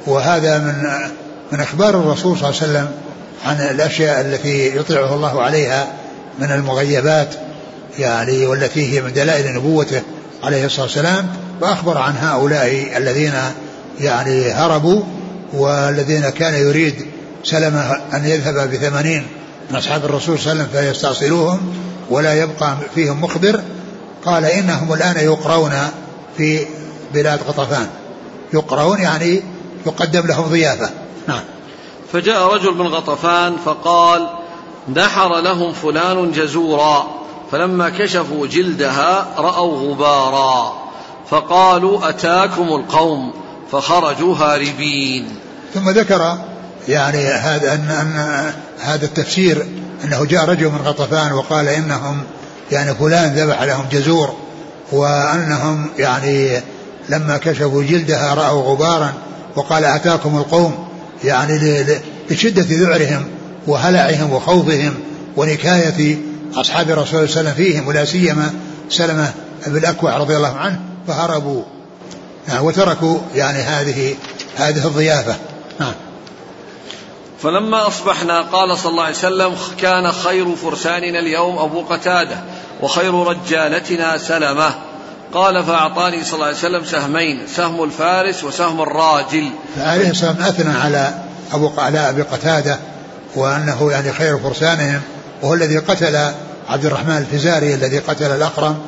[SPEAKER 2] وهذا من من إخبار الرسول صلى الله عليه وسلم عن الأشياء التي يطلعه الله عليها من المغيبات يعني والتي هي من دلائل نبوته عليه الصلاة والسلام وأخبر عن هؤلاء الذين يعني هربوا والذين كان يريد سلمة أن يذهب بثمانين من أصحاب الرسول صلى الله عليه وسلم فيستأصلوهم ولا يبقى فيهم مخبر. قال إنهم الآن يقرون في بلاد غطفان يقرون يعني يقدم لهم ضيافة. نعم.
[SPEAKER 1] فجاء رجل من غطفان فقال نحر لهم فلان جزورا. فلما كشفوا جلدها رأوا غبارا. فقالوا أتاكم القوم. فخرجوا هاربين.
[SPEAKER 2] ثم ذكر يعني هذا أن, أن هذا التفسير أنه جاء رجل من غطفان وقال إنهم يعني فلان ذبح لهم جزور وأنهم يعني لما كشفوا جلدها رأوا غبارا وقال أتاكم القوم يعني لشدة ذعرهم وهلعهم وخوفهم ونكاية أصحاب الرسول صلى الله عليه وسلم فيهم ولا سيما سلمة بن الأكوع رضي الله عنه فهربوا. نعم وتركوا يعني هذه هذه الضيافة. نعم.
[SPEAKER 1] فلما أصبحنا قال صلى الله عليه وسلم كان خير فرساننا اليوم أبو قتادة وخير رجالتنا سلمة. قال فأعطاني صلى الله عليه وسلم سهمين سهم الفارس وسهم الراجل.
[SPEAKER 2] عليه الصلاة أثنى على أبو على أبي قتادة وأنه يعني خير فرسانهم وهو الذي قتل عبد الرحمن الفزاري الذي قتل الأقرم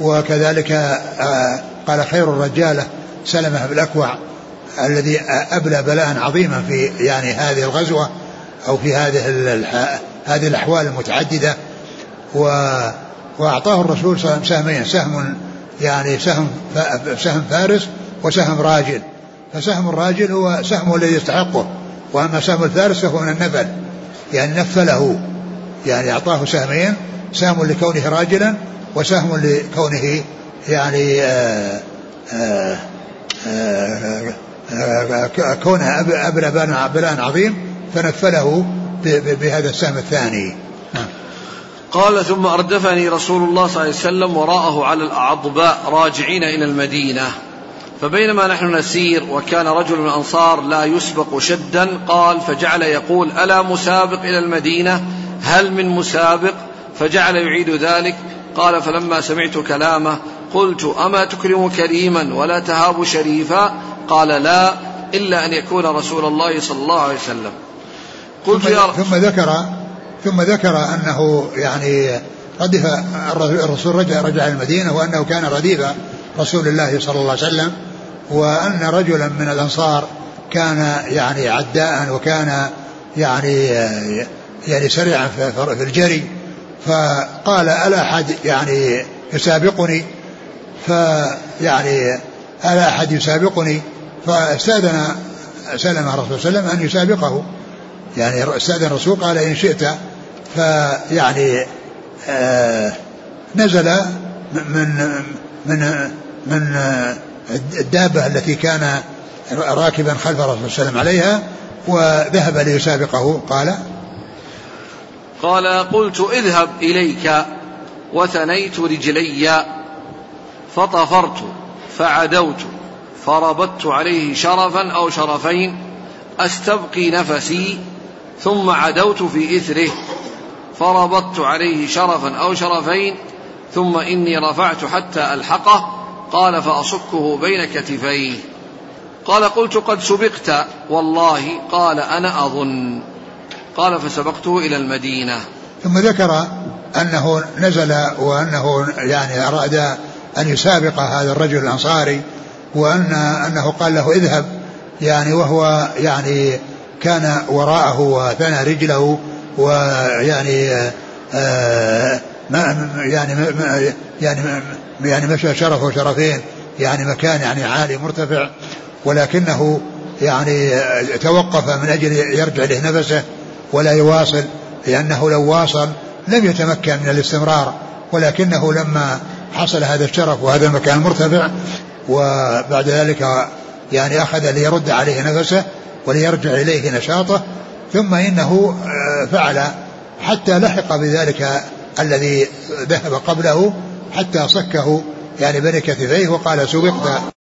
[SPEAKER 2] وكذلك آه، قال خير الرجالة سلمة بالأكوع الذي أبلى بلاء عظيما في يعني هذه الغزوة أو في هذه هذه الأحوال المتعددة و وأعطاه الرسول صلى الله عليه وسلم سهمين سهم يعني سهم سهم فارس وسهم راجل. فسهم الراجل هو سهمه الذي يستحقه وأما سهم الفارس فهو من النفل يعني نفله يعني أعطاه سهمين سهم لكونه راجلا وسهم لكونه يعني آه، آه، آآ كونها أبلى بلاء عظيم فنفله بهذا السهم الثاني.
[SPEAKER 1] قال ثم أردفني رسول الله صلى الله عليه وسلم وراءه على الأعضباء راجعين إلى المدينة. فبينما نحن نسير وكان رجل من الأنصار لا يسبق شدا قال فجعل يقول ألا مسابق إلى المدينة؟ هل من مسابق؟ فجعل يعيد ذلك. قال فلما سمعت كلامه قلت أما تكرم كريما ولا تهاب شريفا؟ قال لا إلا أن يكون رسول الله صلى الله عليه وسلم.
[SPEAKER 2] قلت ثم, يا ثم ذكر ثم ذكر أنه يعني ردف الرسول رجع, رجع المدينة وأنه كان رديف رسول الله صلى الله عليه وسلم وأن رجلا من الأنصار كان يعني عداء وكان يعني يعني سريعا في الجري فقال ألا أحد يعني يسابقني؟ فيعني ألا أحد يسابقني؟ فاستأذن سلم الرسول صلى الله عليه وسلم أن يسابقه. يعني استأذن الرسول قال إن شئت فيعني آه نزل من من من الدابة التي كان راكبا خلف الرسول صلى الله عليه وسلم عليها وذهب ليسابقه. قال
[SPEAKER 1] قال قلت اذهب إليك وثنيت رجلي فطفرت فعدوت فربطت عليه شرفا أو شرفين أستبقي نفسي ثم عدوت في إثره فربطت عليه شرفا أو شرفين ثم إني رفعت حتى ألحقه قال فأصكه بين كتفيه. قال قلت قد سبقت والله قال أنا أظن. قال فسبقته إلى المدينة.
[SPEAKER 2] ثم ذكر أنه نزل وأنه يعني أراد أن يسابق هذا الرجل الأنصاري وأن أنه قال له اذهب يعني وهو يعني كان وراءه وثنى رجله ويعني آه ما يعني ما يعني يعني مشى شرف وشرفين يعني مكان يعني عالي مرتفع ولكنه يعني توقف من أجل يرجع له نفسه ولا يواصل لأنه لو واصل لم يتمكن من الاستمرار ولكنه لما حصل هذا الشرف وهذا المكان المرتفع وبعد ذلك يعني أخذ ليرد عليه نفسه وليرجع إليه نشاطه ثم إنه آه، فعل حتى لحق بذلك الذي ذهب قبله حتى صكه يعني بين كتفيه وقال سبقت.